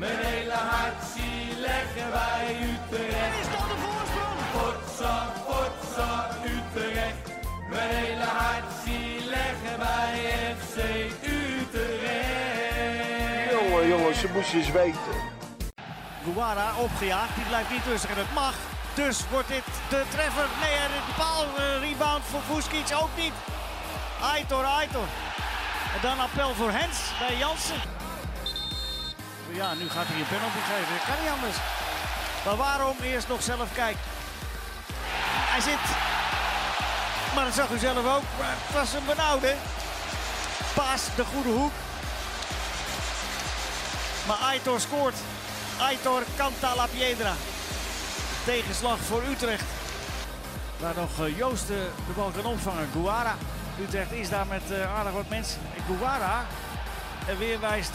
Mijn hele hart zie leggen wij Utrecht. Is dat de voorsprong? Potsa, potsa, Utrecht. Mijn hele hart zie leggen wij FC Utrecht. Jongen, jongen, ze moesten eens weten. Guara opgejaagd, die blijft niet rustig en het mag. Dus wordt dit de treffer. Nee, is de paal. eh, Rebound voor Vuskic ook niet. Aitor, Aitor. En dan appel voor Hens bij Jansen. Ja, nu gaat hij een penalty geven. Dat kan niet anders. Maar waarom eerst nog zelf kijken? Hij zit. Maar dat zag u zelf ook. Het was een benauwde. Paas de goede hoek. Maar Aitor scoort. Aitor Canta Piedra. Tegenslag voor Utrecht. Waar nog eh, Joost eh, de bal kan opvangen. Guara. Utrecht is daar met eh, aardig wat mensen. En Guara. En weer wijst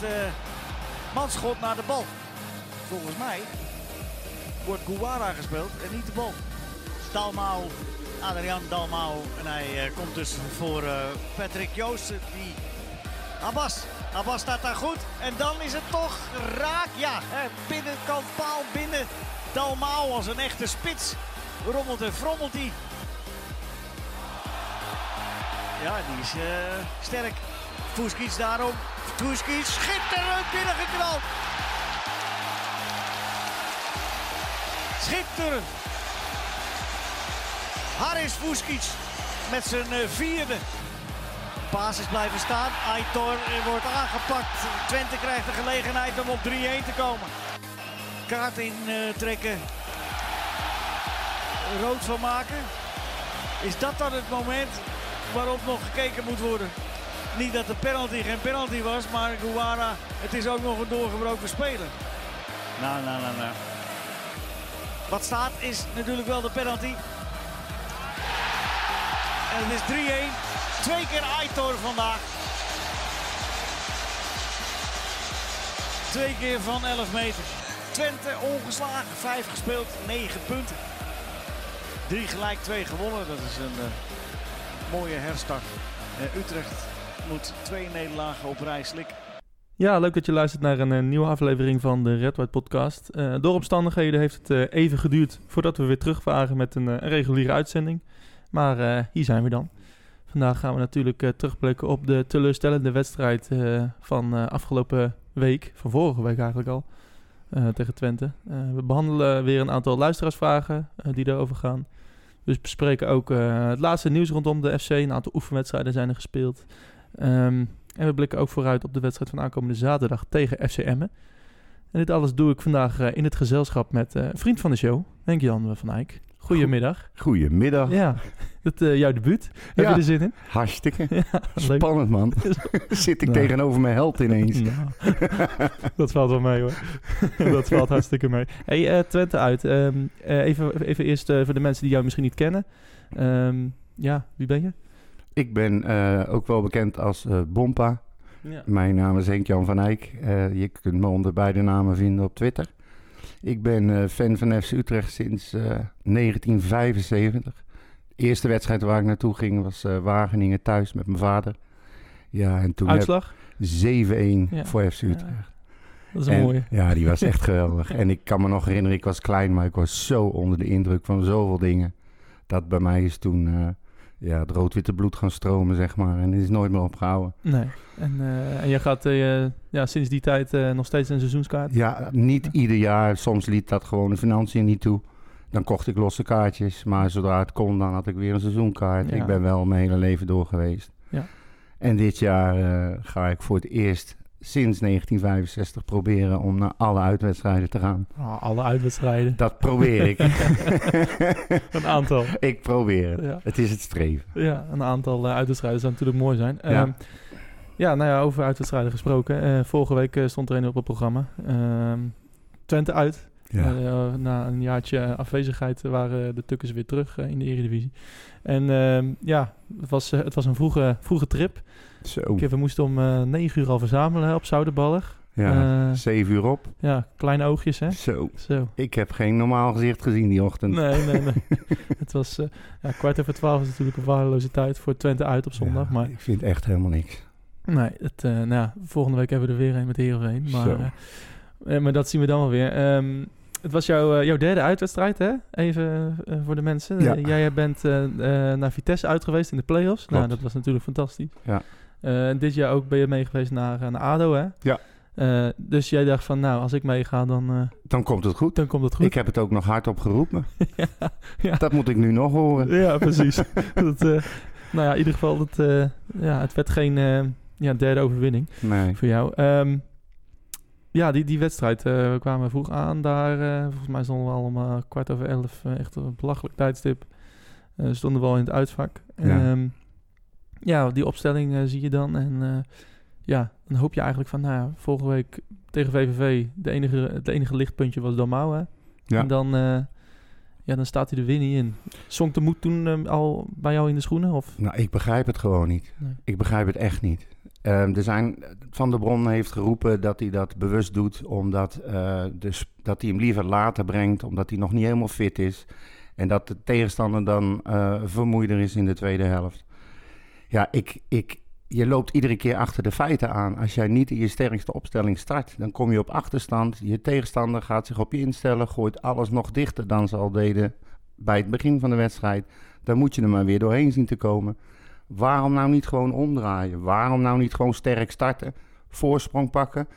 Manschot naar de bal. Volgens mij wordt Guara gespeeld en niet de bal. Dalmau. Adrian Dalmau. En hij eh, komt dus voor eh, Patrick Joost. Die Abbas. Abbas staat daar goed. En dan is het toch raak. Ja, binnenkant paal binnen. Dalmau als een echte spits. Rommelt en frommelt hij. Ja, die is eh, sterk. Fuskic daarom. Fuskic schitterend binnengeknald. Schitterend. Haris Fuskic met zijn eh, vierde. Paas is blijven staan. Aitor eh, wordt aangepakt. Twente krijgt de gelegenheid om op 3-1 te komen. Kaart intrekken. Rood van maken. Is dat dan het moment waarop nog gekeken moet worden? Niet dat de penalty geen penalty was, maar Guara, het is ook nog een doorgebroken speler. Nou, nou, nou, nou. Wat staat is natuurlijk wel de penalty. En het is 3-1. Twee keer Aitor vandaag. Twee keer van 11 meter. Twente ongeslagen. Vijf gespeeld, 9 punten. Drie gelijk, twee gewonnen. Dat is een eh, mooie herstart. Eh, Utrecht moet twee nederlagen op rij. Ja, leuk dat je luistert naar een, eh, nieuwe aflevering van de Red White Podcast. Eh, door omstandigheden heeft het eh, even geduurd voordat we weer terug waren met een, een reguliere uitzending. Maar hier zijn we dan. Vandaag gaan we natuurlijk terugblikken op de teleurstellende wedstrijd van afgelopen week, van vorige week eigenlijk al, tegen Twente. We behandelen weer een aantal luisteraarsvragen die daarover gaan. Dus bespreken ook het laatste nieuws rondom de FC. Een aantal oefenwedstrijden zijn er gespeeld. Ehm, en we blikken ook vooruit op de wedstrijd van aankomende zaterdag tegen FC Emmen. En dit alles doe ik vandaag eh, in het gezelschap met een vriend van de show, Henk-Jan van Eyck. Goedemiddag. Goedemiddag. Ja, dat eh, jouw debuut. Heb Ja. je er zin in? Hartstikke. Ja. Spannend, man. Zit ik Nou. tegenover mijn held ineens. Nou, dat valt wel mee hoor. dat valt hartstikke mee. Hey, Twente uit. Ehm, eh, even, even eerst voor de mensen die jou misschien niet kennen. Ehm, ja, wie ben je? Ik ben eh, ook wel bekend als eh, Bompa. Ja. Mijn naam is Henk-Jan van Eyck. Eh, je kunt me onder beide namen vinden op Twitter. Ik ben fan van FC Utrecht sinds eh, 1975. De eerste wedstrijd waar ik naartoe ging was Wageningen thuis met mijn vader. Ja, en toen Uitslag? 7-1 Ja. voor FC Ja, Utrecht. dat is een En- mooie. Ja, die was echt geweldig. En ik kan me nog herinneren, ik was klein, maar ik was zo onder de indruk van zoveel dingen. Dat bij mij is toen ja, het rood-witte bloed gaan stromen, zeg maar. En het is nooit meer opgehouden. Nee. En, eh, en je gaat eh, ja, sinds die tijd eh, nog steeds een seizoenskaart? Ja, niet ieder jaar. Soms liet dat gewoon de financiën niet toe. Dan kocht ik losse kaartjes. Maar zodra het kon, dan had ik weer een seizoenkaart. Ja. Ik ben wel mijn hele leven door geweest. Ja. En dit jaar ga ik voor het eerst sinds 1965 proberen om naar alle uitwedstrijden te gaan. Ah, alle uitwedstrijden. Dat probeer ik. een aantal. ik probeer het. Ja. Het is het streven. Ja, een aantal eh, uitwedstrijden zou natuurlijk mooi zijn. Ja. Ehm, ja, nou ja, over uitwedstrijden gesproken. Eh, vorige week eh, stond er een op het programma. Ehm, Twente uit. Eh, na een jaartje afwezigheid waren de Tukkers weer terug eh, in de Eredivisie. En ehm, ja, het was, eh, het was een vroege, vroege trip. Zo. We moesten om negen uur al verzamelen op Zoudenballig. Ja, zeven uur op. ja, kleine oogjes hè. Zo. Zo. Ik heb geen normaal gezicht gezien die ochtend. Nee, nee, nee. het was ja, kwart over twaalf is natuurlijk een waardeloze tijd voor Twente uit op zondag. Ja, maar Ik vind echt helemaal niks. Nee, het, nou ja, volgende week hebben we er weer een met Heerenveen. Maar Eh, maar dat zien we dan wel weer. Ehm, het was jouw, eh, jouw derde uitwedstrijd, hè? Even eh, voor de mensen. Ja. Jij bent naar Vitesse uit geweest in de play-offs. Nou, dat was natuurlijk fantastisch. Ja. En dit jaar ook ben je mee geweest naar, naar ADO, hè? Ja. Dus jij dacht van, nou, als ik meega, dan, Dan komt het goed. dan komt het goed. Ik heb het ook nog hardop geroepen. ja, ja. Dat moet ik nu nog horen. Ja, precies. dat, nou ja, in ieder geval, dat, ja, het werd geen ja, derde overwinning Nee. voor jou. Ehm, ja, die, die wedstrijd, eh, we kwamen vroeg aan daar. eh, volgens mij stonden we allemaal kwart over elf. eh, echt een belachelijk tijdstip. Eh, stonden we al in het uitvak. Ja. Ehm, ja, die opstelling eh, zie je dan. En eh, ja, dan hoop je eigenlijk van, nou ja, vorige week tegen VVV, de enige, het enige lichtpuntje was Dalmau, hè? Ja. En dan, eh, ja, dan staat hij er weer niet in. Zonk de moed toen eh, al bij jou in de schoenen? Of? Nou, ik begrijp het gewoon niet. Nee. Ik begrijp het echt niet. Ehm, Van der Bron heeft geroepen dat hij dat bewust doet, omdat eh, dat hij hem liever later brengt, omdat hij nog niet helemaal fit is. En dat de tegenstander dan eh vermoeider is in de tweede helft. Ja, ik, ik, je loopt iedere keer achter de feiten aan. Als jij niet in je sterkste opstelling start, dan kom je op achterstand. Je tegenstander gaat zich op je instellen, gooit alles nog dichter dan ze al deden bij het begin van de wedstrijd. Dan moet je er maar weer doorheen zien te komen. Waarom nou niet gewoon omdraaien? Waarom nou niet gewoon sterk starten, voorsprong pakken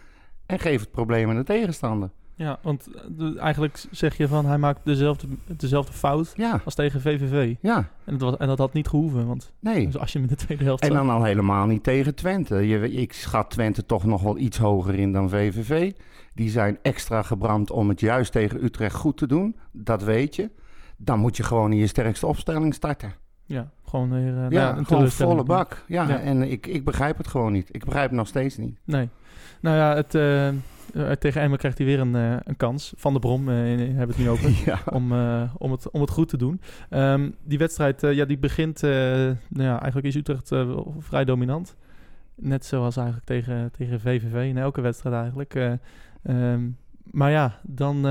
en geef het probleem aan de tegenstander? Ja, want eh, eigenlijk zeg je van hij maakt dezelfde, dezelfde fout Ja, als tegen VVV. ja, En dat, was, en dat had niet gehoeven, want nee. dus als je in de tweede helft En dan al helemaal niet tegen Twente. Je, ik schat Twente toch nog wel iets hoger in dan VVV. Die zijn extra gebrand om het juist tegen Utrecht goed te doen. Dat weet je. Dan moet je gewoon in je sterkste opstelling starten. Ja, gewoon weer... eh, nou ja, een gewoon volle bak. Ja, Ja. en ik, ik begrijp het gewoon niet. Ik begrijp het nog steeds niet. Nee. Nou ja, het, eh, eh, tegen Emmen krijgt hij weer een, een kans. Van de Brom, hebben we het nu over. Ja. om, om, het, om het goed te doen. Ehm, die wedstrijd, ja, die begint... nou ja, eigenlijk is Utrecht vrij dominant. Net zoals eigenlijk tegen, tegen VVV in elke wedstrijd eigenlijk. Eh, ehm, maar ja, dan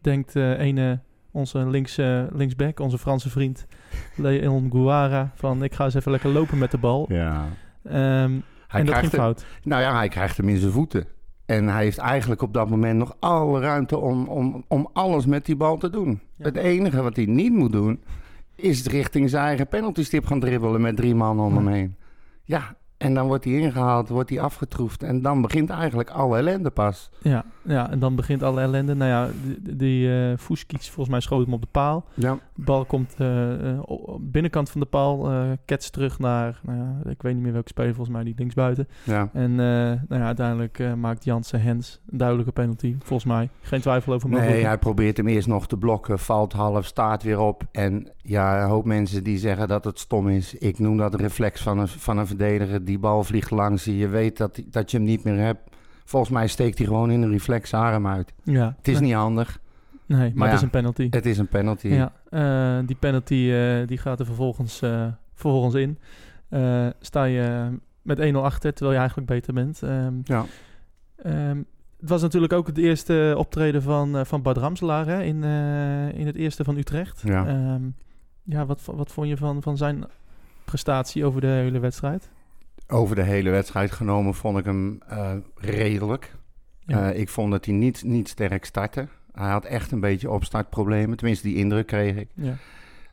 denkt ene, onze links, eh, linksback, onze Franse vriend Leon Guara... van ik ga eens even lekker lopen met de bal. ja. Ehm, Hij en dat ging fout. nou ja, hij krijgt hem in zijn voeten. En hij heeft eigenlijk op dat moment nog alle ruimte om, om, om alles met die bal te doen. Ja. Het enige wat hij niet moet doen, is richting zijn eigen penaltystip gaan dribbelen met drie man om hem heen. Ja, en dan wordt hij ingehaald, wordt hij afgetroefd. En dan begint eigenlijk alle ellende pas. Ja, ja, en dan begint alle ellende. Nou ja, die, die Fuskic, volgens mij schoot hem op de paal. Ja, De bal komt de binnenkant van de paal, eh ketst terug naar, nou ja, ik weet niet meer welke speler, volgens mij die linksbuiten. ja. En nou ja, uiteindelijk maakt Jansen Hens een duidelijke penalty, volgens mij. Geen twijfel over Nee, mogelijk. hij probeert hem eerst nog te blokken, valt half, staat weer op. En ja, een hoop mensen die zeggen dat het stom is. Ik noem dat een reflex van een, van een verdediger. Die bal vliegt langs je, je weet dat, dat je hem niet meer hebt. Volgens mij steekt hij gewoon in een reflex arm uit. Ja, Het is nee, niet handig, Nee, maar, maar het is een penalty. het is een penalty. Ja, eh, die penalty eh, die gaat er vervolgens, eh, vervolgens in. Sta je met 1-0 achter, terwijl je eigenlijk beter bent. Ehm, Ja. Ehm, het was natuurlijk ook het eerste optreden van, van Bart Ramselaar hè, in, in het eerste van Utrecht. Ja. Ehm, ja, wat, wat vond je van, van zijn prestatie over de hele wedstrijd? Over de hele wedstrijd genomen vond ik hem eh, redelijk. Ja. Eh, ik vond dat hij niet, niet sterk startte. Hij had echt een beetje opstartproblemen. Tenminste, die indruk kreeg ik. ja.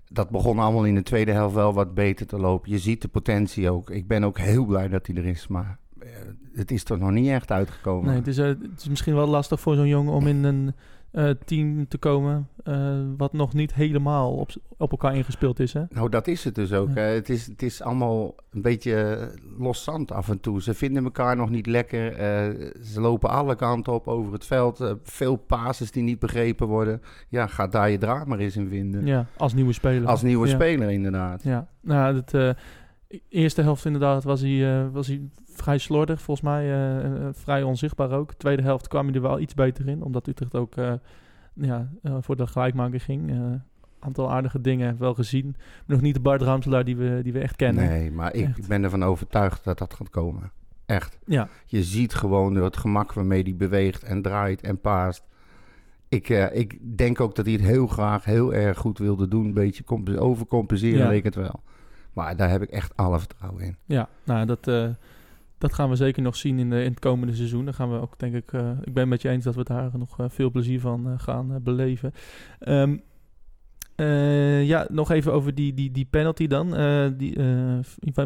dat begon allemaal in de tweede helft wel wat beter te lopen. Je ziet de potentie ook. Ik ben ook heel blij dat hij er is, maar eh, het is er nog niet echt uitgekomen. Nee, het is, het is misschien wel lastig voor zo'n jongen om in een eh, team te komen eh, wat nog niet helemaal op, op elkaar ingespeeld is. Hè? Nou, dat is het dus ook. Ja. Het, is, het is allemaal een beetje los zand af en toe. Ze vinden elkaar nog niet lekker. eh, ze lopen alle kanten op over het veld. Eh, veel passes die niet begrepen worden. Ja, ga daar je draad maar eens in vinden. Ja, als nieuwe speler. Als nieuwe Ja. speler inderdaad. Ja, nou, het, eh, eerste helft inderdaad was hij, eh, was hij vrij slordig, volgens mij. eh, vrij onzichtbaar ook. Tweede helft kwam hij er wel iets beter in, omdat Utrecht ook eh, ja, eh, voor de gelijkmaker ging. Een aantal aardige dingen wel gezien. Nog niet de Bart Ramselaar die we, die we echt kennen. Nee, maar ik Echt. ben ervan overtuigd dat dat gaat komen. Echt. Ja, Je ziet gewoon het gemak waarmee hij beweegt en draait en paast. Ik, ik denk ook dat hij het heel graag heel erg goed wilde doen. Een beetje comp- overcompenseren Ja. leek het wel. Maar daar heb ik echt alle vertrouwen in. ja nou, dat, dat gaan we zeker nog zien in, de, in het komende seizoen. Dan gaan we ook, denk ik, eh, ik ben met je eens dat we daar nog eh, veel plezier van eh, gaan beleven. Ehm, eh, ja, nog even over die, die, die penalty dan. Die,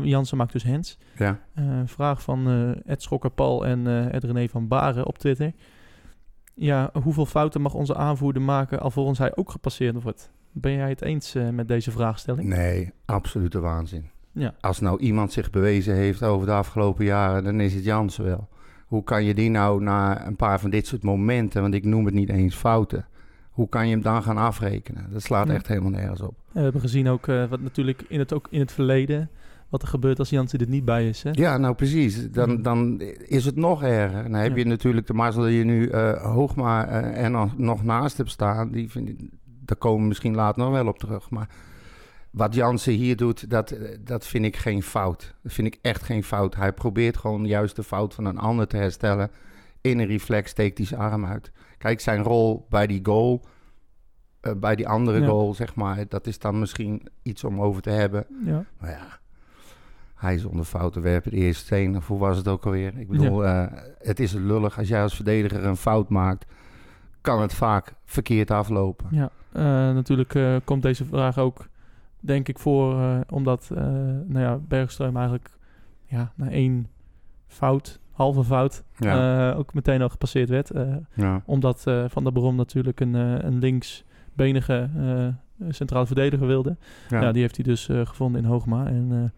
Jansen maakt dus hands. Ja. Vraag van Ed Schokker Paul en Ed René van Baren op Twitter. Ja, hoeveel fouten mag onze aanvoerder maken alvorens hij ook gepasseerd wordt? Ben jij het eens met deze vraagstelling? Nee, absolute waanzin. Ja. Als nou iemand zich bewezen heeft over de afgelopen jaren, dan is het Jansen wel. Hoe kan je die nou na een paar van dit soort momenten, want ik noem het niet eens fouten, hoe kan je hem dan gaan afrekenen? Dat slaat Ja. echt helemaal nergens op. En we hebben gezien ook eh, wat natuurlijk in het, ook in het verleden, wat er gebeurt als Jansen er niet bij is. Hè? Ja, nou precies. Dan, dan is het nog erger. Dan heb je natuurlijk de mazzel dat je nu eh Hoogma eh, er nog, nog naast hebt staan. Die vind ik, daar komen we misschien later nog wel op terug. Maar wat Jansen hier doet, dat, eh, dat vind ik geen fout. Dat vind ik echt geen fout. Hij probeert gewoon juist de fout van een ander te herstellen. In een reflex steekt hij zijn arm uit. Kijk, zijn rol bij die goal, eh, bij die andere Ja. goal, zeg maar, dat is dan misschien iets om over te hebben. Ja. Maar ja, hij zonder fouten werpen de eerste steen. Of hoe was het ook alweer? Ik bedoel, eh, het is lullig. Als jij als verdediger een fout maakt, kan het vaak verkeerd aflopen. Ja, natuurlijk komt deze vraag ook, denk ik, voor eh, omdat uh, nou ja, Bergström eigenlijk ja, na één fout, halve fout, Ja. uh, ook meteen al gepasseerd werd. Ja. Omdat Van der Brom natuurlijk een, een linksbenige centraal verdediger wilde. Ja. ja. die heeft hij dus gevonden in Hoogma. En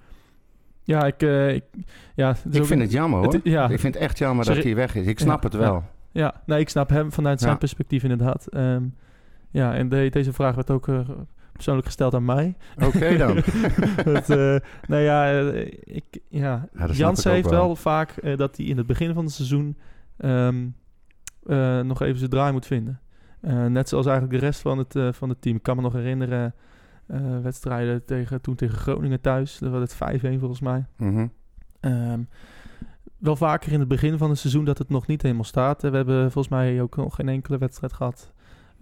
ja, ik... ik ja, ik vind het jammer hoor. Het, ja. Ik vind het echt jammer Sorry. dat hij weg is. Ik snap het wel. Ja, nee, ik snap hem vanuit zijn perspectief inderdaad. Um, ja, en de, deze vraag werd ook persoonlijk gesteld aan mij. Oké okay dan. het, uh, nou ja, uh, ik, ja, ja Jansen heeft wel, wel vaak uh, dat hij in het begin van het seizoen um, nog even zijn draai moet vinden. net zoals eigenlijk de rest van het, van het team. Ik kan me nog herinneren wedstrijden tegen, toen tegen Groningen thuis. Dat was het 5-1 volgens mij. Mm -hmm. um, wel vaker in het begin van het seizoen dat het nog niet helemaal staat. We hebben volgens mij ook nog geen enkele wedstrijd gehad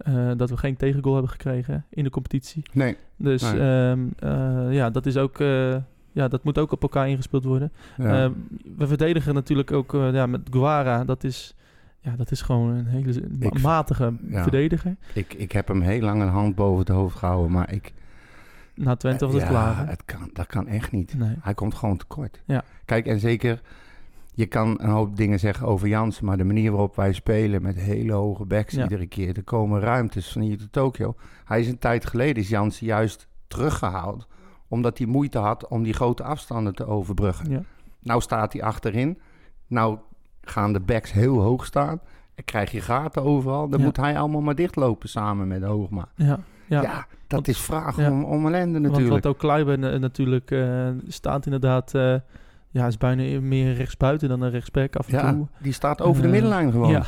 uh, dat we geen tegengoal hebben gekregen in de competitie. Nee. Dus nee. Um, uh, ja, dat is ook. Uh, ja, dat moet ook op elkaar ingespeeld worden. Ja. Uh, we verdedigen natuurlijk ook ja, met Guara. Dat is, ja, dat is gewoon een hele Ik- matige ja. verdediger. Ik, ik heb hem heel lang een hand boven het hoofd gehouden, maar ik... Na Twente was het ja, klaar. hè? Het kan, dat kan echt niet. Nee. Hij komt gewoon tekort. Ja. Kijk, en zeker, je kan een hoop dingen zeggen over Jansen, maar de manier waarop wij spelen met hele hoge backs Ja. iedere keer, er komen ruimtes van hier tot Tokio. Hij is een tijd geleden, is Jansen juist teruggehaald, omdat hij moeite had om die grote afstanden te overbruggen. Ja. Nou staat hij achterin, nou gaan de backs heel hoog staan, en krijg je gaten overal, dan Ja. moet hij allemaal maar dichtlopen samen met Hoogma. Ja, ja. Ja, dat Want- is vraag ja. om, om ellende natuurlijk. want ook Kluiber eh, natuurlijk eh, staat inderdaad. eh, ja, is bijna meer rechtsbuiten dan een rechtsback af en ja, toe. die staat over de Eh, middenlijn gewoon. Ja.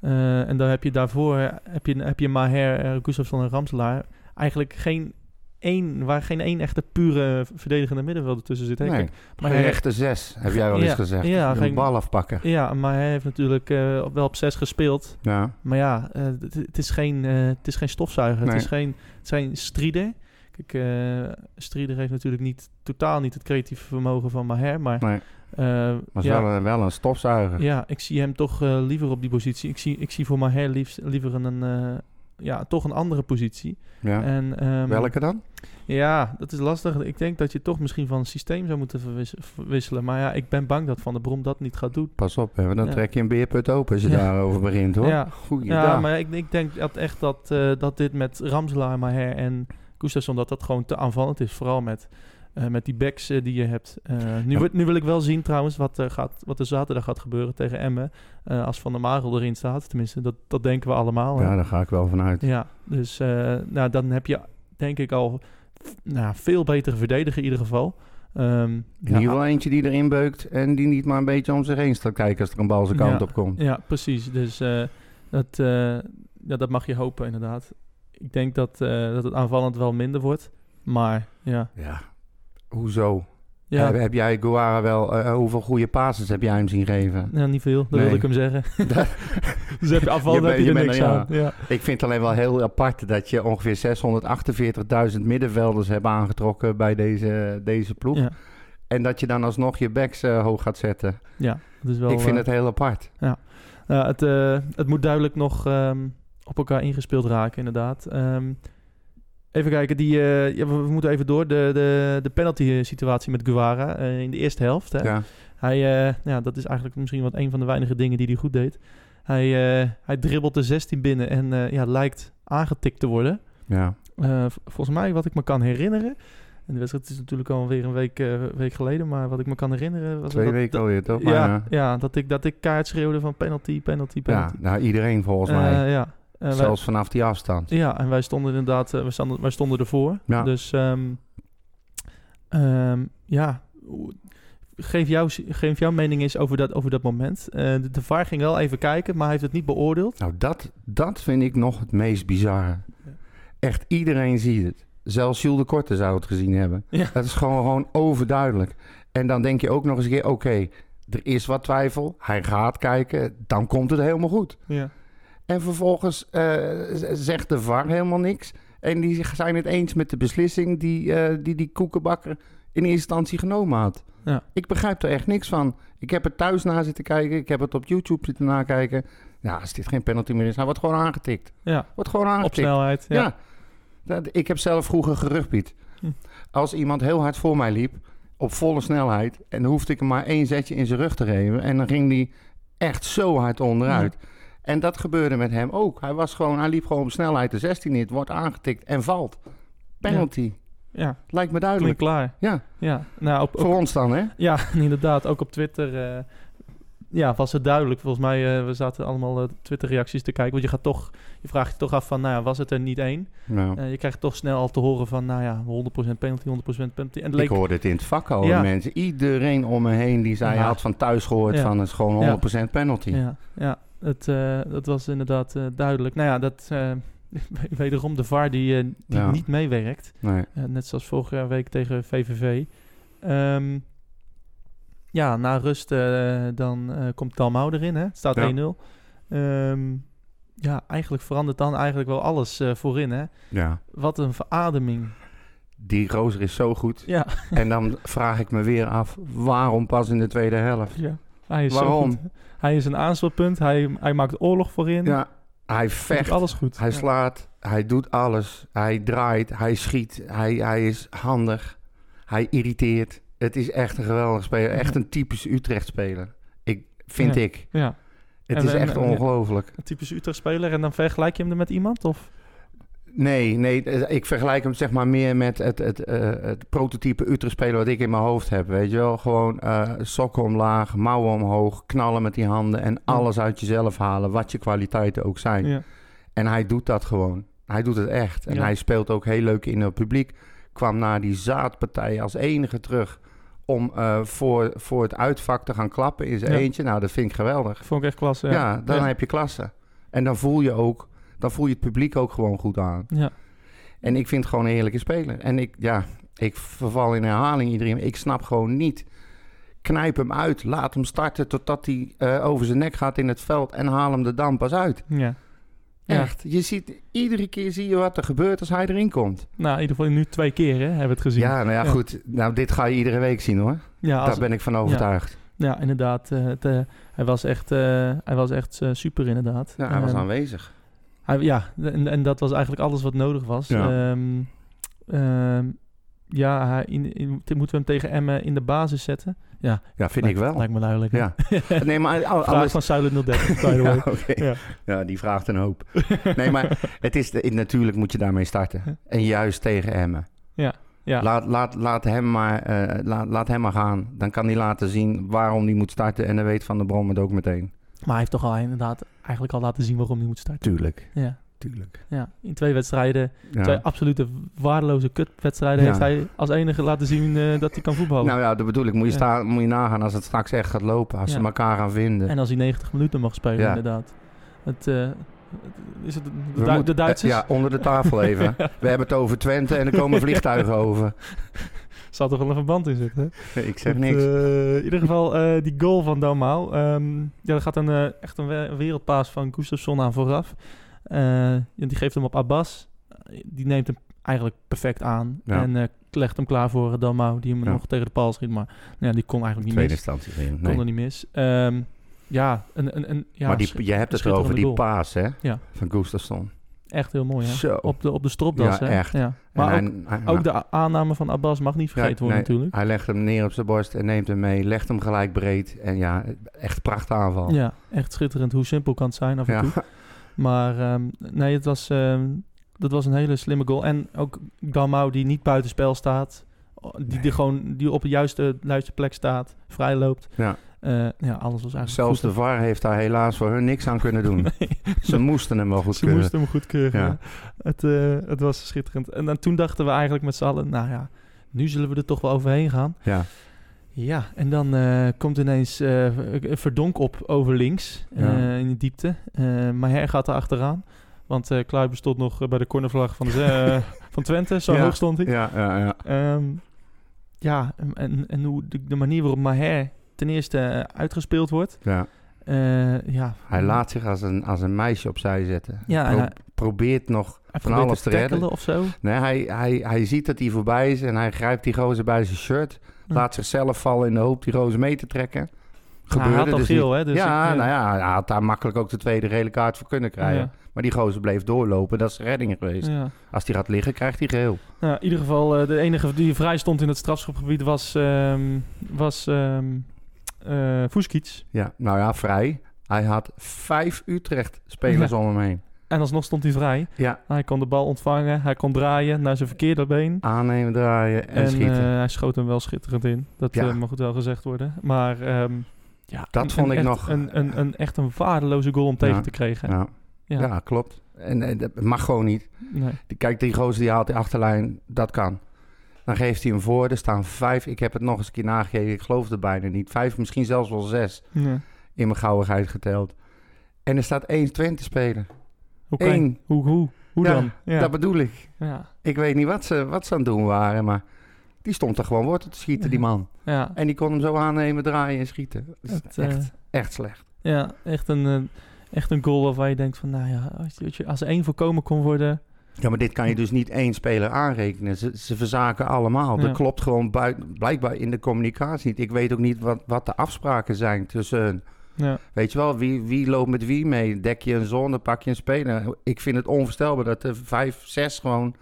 Eh, en dan heb je daarvoor heb je, heb je Maher, uh, Gustafsson en Ramselaar. Eigenlijk geen één, waar geen één echte pure verdedigende middenvelder tussen zit. Hè? Nee, maar geen hij- rechte zes, heb jij wel eens Ja, gezegd. ja, een geen- bal afpakken. Ja, maar hij heeft natuurlijk eh, wel op zes gespeeld. Ja, Maar ja, eh, het, is geen, eh, het is geen stofzuiger. Nee. Het, is geen, het zijn strieder. Kijk, eh strieder heeft natuurlijk niet, totaal niet het creatieve vermogen van Maher. Maar nee, eh, maar ja, wel, een, wel een stofzuiger. ja, ik zie hem toch eh, liever op die positie. Ik zie, ik zie voor Maher liefst, liever een, ja, toch een andere positie. Ja. En, ehm, Welke dan? Ja, dat is lastig. Ik denk dat je toch misschien van systeem zou moeten verwis- verwisselen. Maar ja, ik ben bang dat Van der Brom dat niet gaat doen. Pas op, hè, dan Ja. trek je een beerput open als je Ja. daarover begint, hoor. Ja, Goeiedag. ja maar ik, ik denk dat echt dat, eh, dat dit met Ramselaar, Maher en Gustafsson... dat dat gewoon te aanvallend is. Vooral met, eh, met die backs eh, die je hebt. Eh, nu, Ja. nu wil ik wel zien trouwens wat, er gaat, wat er zaterdag gaat gebeuren tegen Emmen. als Van der Marel erin staat. Tenminste, dat, dat denken we allemaal. Ja, daar ga ik wel vanuit. Ja, dus nou, dan heb je denk ik al nou, veel betere verdediger in ieder geval. Ehm, In ieder geval eentje die erin beukt en die niet maar een beetje om zich heen staat kijken als er een bal zijn kant Ja. op komt. Ja, precies. Dus dat, ja, dat mag je hopen inderdaad. Ik denk dat, eh, dat het aanvallend wel minder wordt. Maar ja, Ja, hoezo? ja, Heb, heb jij Guara wel, eh, hoeveel goede passes heb jij hem zien geven? ja niet veel. Dat Nee. wilde ik hem zeggen. dus heb je afvallend Je heb je er je niks aan. Ja. Ik vind het alleen wel heel apart dat je ongeveer 648.000 middenvelders hebt aangetrokken bij deze, deze ploeg. Ja. En dat je dan alsnog je backs eh, hoog gaat zetten. Ja, dat is wel... ik vind eh, het heel apart. Ja, het, eh, het moet duidelijk nog ehm, op elkaar ingespeeld raken, inderdaad. Ehm, even kijken, die, eh, ja, we, we moeten even door. De, de, de penalty-situatie met Guevara eh, in de eerste helft. Hè? Ja. Hij, eh, ja, dat is eigenlijk misschien wat een van de weinige dingen die hij goed deed. Hij, eh, hij dribbelt de 16 binnen en eh, ja, lijkt aangetikt te worden. Ja. Eh, volgens mij, wat ik me kan herinneren... En de wedstrijd is natuurlijk alweer een week, eh, week geleden, maar wat ik me kan herinneren... Was Twee dat, weken alweer, toch? ja, ja dat, ik, dat ik kaart schreeuwde van penalty, penalty, Ja, penalty. nou iedereen volgens Eh, mij. ja. Wij- Zelfs vanaf die afstand. ja, en wij stonden inderdaad, eh, wij, stonden, wij stonden ervoor. Ja. Dus ehm, ehm, ja, geef, jouw, geef jouw mening eens over dat, over dat moment. Eh, de, de VAR ging wel even kijken, maar hij heeft het niet beoordeeld. Nou, dat, dat vind ik nog het meest bizarre. Ja. Echt iedereen ziet het. Zelfs Jules de Korte zou het gezien hebben. Ja. Dat is gewoon, gewoon overduidelijk. En dan denk je ook nog eens een keer... oké, er is wat twijfel. Hij gaat kijken. Dan komt het helemaal goed. Ja. En vervolgens eh, zegt de VAR helemaal niks. En die zijn het eens met de beslissing... die eh, die, die koekenbakker in eerste instantie genomen had. Ja. Ik begrijp er echt niks van. Ik heb er thuis naar zitten kijken. Ik heb het op YouTube zitten nakijken. Ja, als dit geen penalty meer is, hij wordt gewoon aangetikt. ja, Wordt gewoon op aangetikt. snelheid. Ja. Ja. Dat- Ik heb zelf vroeger gerugbied. Hm. Als iemand heel hard voor mij liep, op volle snelheid... en dan hoefde ik hem maar één zetje in zijn rug te geven... en dan ging die echt zo hard onderuit. En dat gebeurde met hem ook. Hij, was gewoon, hij liep gewoon op snelheid de 16 in, wordt aangetikt en valt. Penalty. ja, Lijkt me klinkt duidelijk. klaar. Ja, Ja, nou, op, op- voor ons dan, hè? ja, inderdaad, ook op Twitter eh, ja, was het duidelijk. Volgens mij, eh, we zaten allemaal eh, Twitter-reacties te kijken. Want je gaat toch, je vraagt je toch af van, nou ja, was het er niet één? Nou, je krijgt toch snel al te horen van, nou ja, 100% penalty, 100% penalty. En ik hoorde het in het vak al, Ja. mensen. Iedereen om me heen die zei, Ja. had van thuis gehoord Ja. van het is gewoon 100% penalty. ja, ja het, eh, dat was inderdaad eh, duidelijk. Nou ja, dat, eh, wederom de VAR die, die Ja. niet meewerkt. Nee. Net zoals vorige week tegen VVV. Ehm, ja, na rust dan komt Dalmau erin. Hè? Het staat Ja. 1-0. Ehm, ja, eigenlijk verandert dan eigenlijk wel alles voorin. Hè? Ja. Wat een verademing. Die rozer is zo goed. Ja, En dan vraag ik me weer af, waarom pas in de tweede helft? ja. Hij is Waarom? zo. Hij is een aanspeelpunt. Hij, hij maakt oorlog voorin. Ja, hij vecht, alles goed. hij Ja. slaat, hij doet alles. Hij draait, hij schiet, hij, hij is handig, hij irriteert. Het is echt een geweldig speler. Echt een typische Utrecht-speler. Ik, vind Ja. ik. Ja, Het En- is echt ongelooflijk. een typische Utrecht-speler. En dan vergelijk je hem er met iemand? Of? Nee, nee, eh, ik vergelijk hem zeg maar meer met het, het, eh, het prototype Utrecht-speler wat ik in mijn hoofd heb. Weet je wel, gewoon eh, sokken omlaag, mouwen omhoog, knallen met die handen en alles uit jezelf halen, wat je kwaliteiten ook zijn. Ja. En hij doet dat gewoon. Hij doet het echt. En Ja. hij speelt ook heel leuk in het publiek. Kwam na die zaadpartij als enige terug om voor, voor het uitvak te gaan klappen in zijn Ja. eentje. Nou, dat vind ik geweldig. Vond ik echt klasse. Ja, dan heb je klasse. En dan voel je ook, dan voel je het publiek ook gewoon goed aan. Ja. En ik vind het gewoon een heerlijke speler. En ik, ja, ik verval in herhaling iedereen. Ik snap gewoon niet. Knijp hem uit. Laat hem starten totdat hij eh, over zijn nek gaat in het veld. En haal hem er dan pas uit. Ja. Ja. Echt. Je ziet, iedere keer zie je wat er gebeurt als hij erin komt. Nou, in ieder geval nu twee keer hè, hebben we het gezien. Ja, nou ja, Ja. goed. Nou, dit ga je iedere week zien hoor. Ja, Daar ben ik van overtuigd. Ja, inderdaad. eh, het, eh, hij was echt, hij was echt super, inderdaad. Ja, hij was aanwezig. Hij- ja, en, en dat was eigenlijk alles wat nodig was. Ja. Ehm, ehm, ja, hij, in, in- moeten we hem tegen Emmen in de basis zetten? Ja, Ja, vind lijkt, ik wel. Lijkt me duidelijk. Ja. Nee, maar al- Vraag alles... van Silent 030, by the way. Ja. Ja. Ja, die vraagt een hoop. Nee, maar het is de- natuurlijk moet je daarmee starten. En juist tegen Emmen. Ja, Laat, laat, laat, hem maar, eh, laat, laat hem maar gaan. Dan kan hij laten zien waarom hij moet starten. En dan weet Van der Brom het ook meteen. Maar hij heeft toch al inderdaad eigenlijk al laten zien waarom hij moet starten. Tuurlijk, Ja, tuurlijk. ja. in twee wedstrijden, Ja. twee absolute waardeloze kutwedstrijden, Ja. heeft hij als enige laten zien eh, dat hij kan voetballen. Nou ja, dat bedoel ik. Moet je, Ja. staan, moet je nagaan als het straks echt gaat lopen. Als ze elkaar gaan vinden. En als hij 90 minuten mag spelen, inderdaad. Het, eh, is het de, Du- moeten- de Duitsers? eh, ja, onder de tafel even. We hebben het over Twente en er komen vliegtuigen over. Zal toch wel een verband in zitten? hè? Ik zeg niks. eh, in ieder geval, eh, die goal van Dalmau. ehm ja, er gaat een, eh, echt een we- wereldpaas van Gustafsson aan vooraf. Die geeft hem op Abbas. Die neemt hem eigenlijk perfect aan. Ja. En legde hem klaar voor Dalmau, die hem Ja. nog tegen de paal schiet. Maar ja, die kon eigenlijk niet Tweede mis. instantie erin. Kon Nee. er niet mis. Ehm, ja, een, een, een, ja, maar die, je hebt het over die paas, hè? Ja. Van Gustafsson. Echt heel mooi, hè? Zo. Op de, op de stropdas, Ja, hè? echt. Ja. Maar ook, En hij, hij- ook de aanname van Abbas mag niet vergeten Ja, worden nee, natuurlijk. Hij legt hem neer op zijn borst en neemt hem mee. Legt hem gelijk breed. En ja, echt prachtig aanval. Ja, echt schitterend hoe simpel kan het zijn af en toe. Maar ehm, nee, het was, ehm, dat was een hele slimme goal. En ook Dalmau die niet buitenspel staat. Die, die, gewoon, die op de juiste, juiste plek staat, vrij loopt. Ja. Eh, ja, alles was eigenlijk Zelfs de. VAR heeft daar helaas voor hun niks aan kunnen doen. Nee. Ze moesten hem wel goed Ze moesten hem goedkeuren. Ja. Het, eh, het was schitterend. En dan, toen dachten we eigenlijk met z'n allen, nou ja, nu zullen we er toch wel overheen gaan. Ja. Ja, en dan eh, komt ineens een verdonk op over links Ja. in de diepte. Maar Her gaat er achteraan. Want eh Kluiber stond nog bij de cornervlag van, de, van Twente. Zo Ja. hoog stond hij. Ja, ja, ja. Ehm, ja, en, en hoe de, de manier waarop Maher ten eerste eh, uitgespeeld wordt. ja. eh, ja, Hij laat zich als een, als een meisje opzij zetten. Ja, Pro- hij- probeert nog hij van probeert alles te redden. of zo. Nee, hij, hij, hij ziet dat hij voorbij is en hij grijpt die gozer bij zijn shirt. Hm. Laat zichzelf vallen in de hoop die gozer mee te trekken. hij had al dus geel, hè, dus ja, ik, nou ja, hij had daar makkelijk ook de tweede gele kaart voor kunnen krijgen. Ja. Maar die gozer bleef doorlopen. Dat is redding geweest. Ja. Als hij gaat liggen, krijgt hij geel. Nou, in ieder geval, eh, de enige die vrij stond in het strafschopgebied was, ehm was ehm Fuskic. Ja, nou ja, vrij. Hij had vijf Utrecht-spelers om hem heen. En alsnog stond hij vrij. Ja, Hij kon de bal ontvangen, hij kon draaien naar zijn verkeerde been. aannemen, draaien en, En, schieten. eh, hij schoot hem wel schitterend in. Dat Ja. eh, mag het wel gezegd worden. Maar ehm, ja, Dat een- vond een ik echt, nog- Een, een, een, echt een waardeloze goal om tegen te krijgen. ja. Klopt. En dat mag gewoon niet. Nee. Die- Kijk, die gozer die haalt de achterlijn, dat kan. Dan geeft hij hem voor. Er staan vijf. Ik heb het nog eens een keer nagekeken. Ik geloof het bijna niet. Vijf, misschien zelfs wel zes Ja. in mijn gauwigheid geteld. En er staat één Twente speler. Eén. Hoe, hoe, hoe Ja, dan? Ja. Dat bedoel ik. ja. Ik weet niet wat ze, wat ze aan het doen waren, maar die stond er gewoon wortel te schieten, die man. Ja. En die kon hem zo aannemen, draaien en schieten. Is Het, eh, echt, echt slecht. Ja, echt een, eh, echt een goal waarvan je denkt van, nou ja, als, je- als je- als er één voorkomen kon worden... Ja, maar dit kan je dus niet één speler aanrekenen. Ze, ze verzaken allemaal. Ja. Dat klopt gewoon buiten, blijkbaar in de communicatie niet. Ik weet ook niet wat, wat de afspraken zijn tussen. Ja, Weet je wel, wie, wie loopt met wie mee? Dek je een zone, pak je een speler. Ik vind het onvoorstelbaar dat er vijf, zes gewoon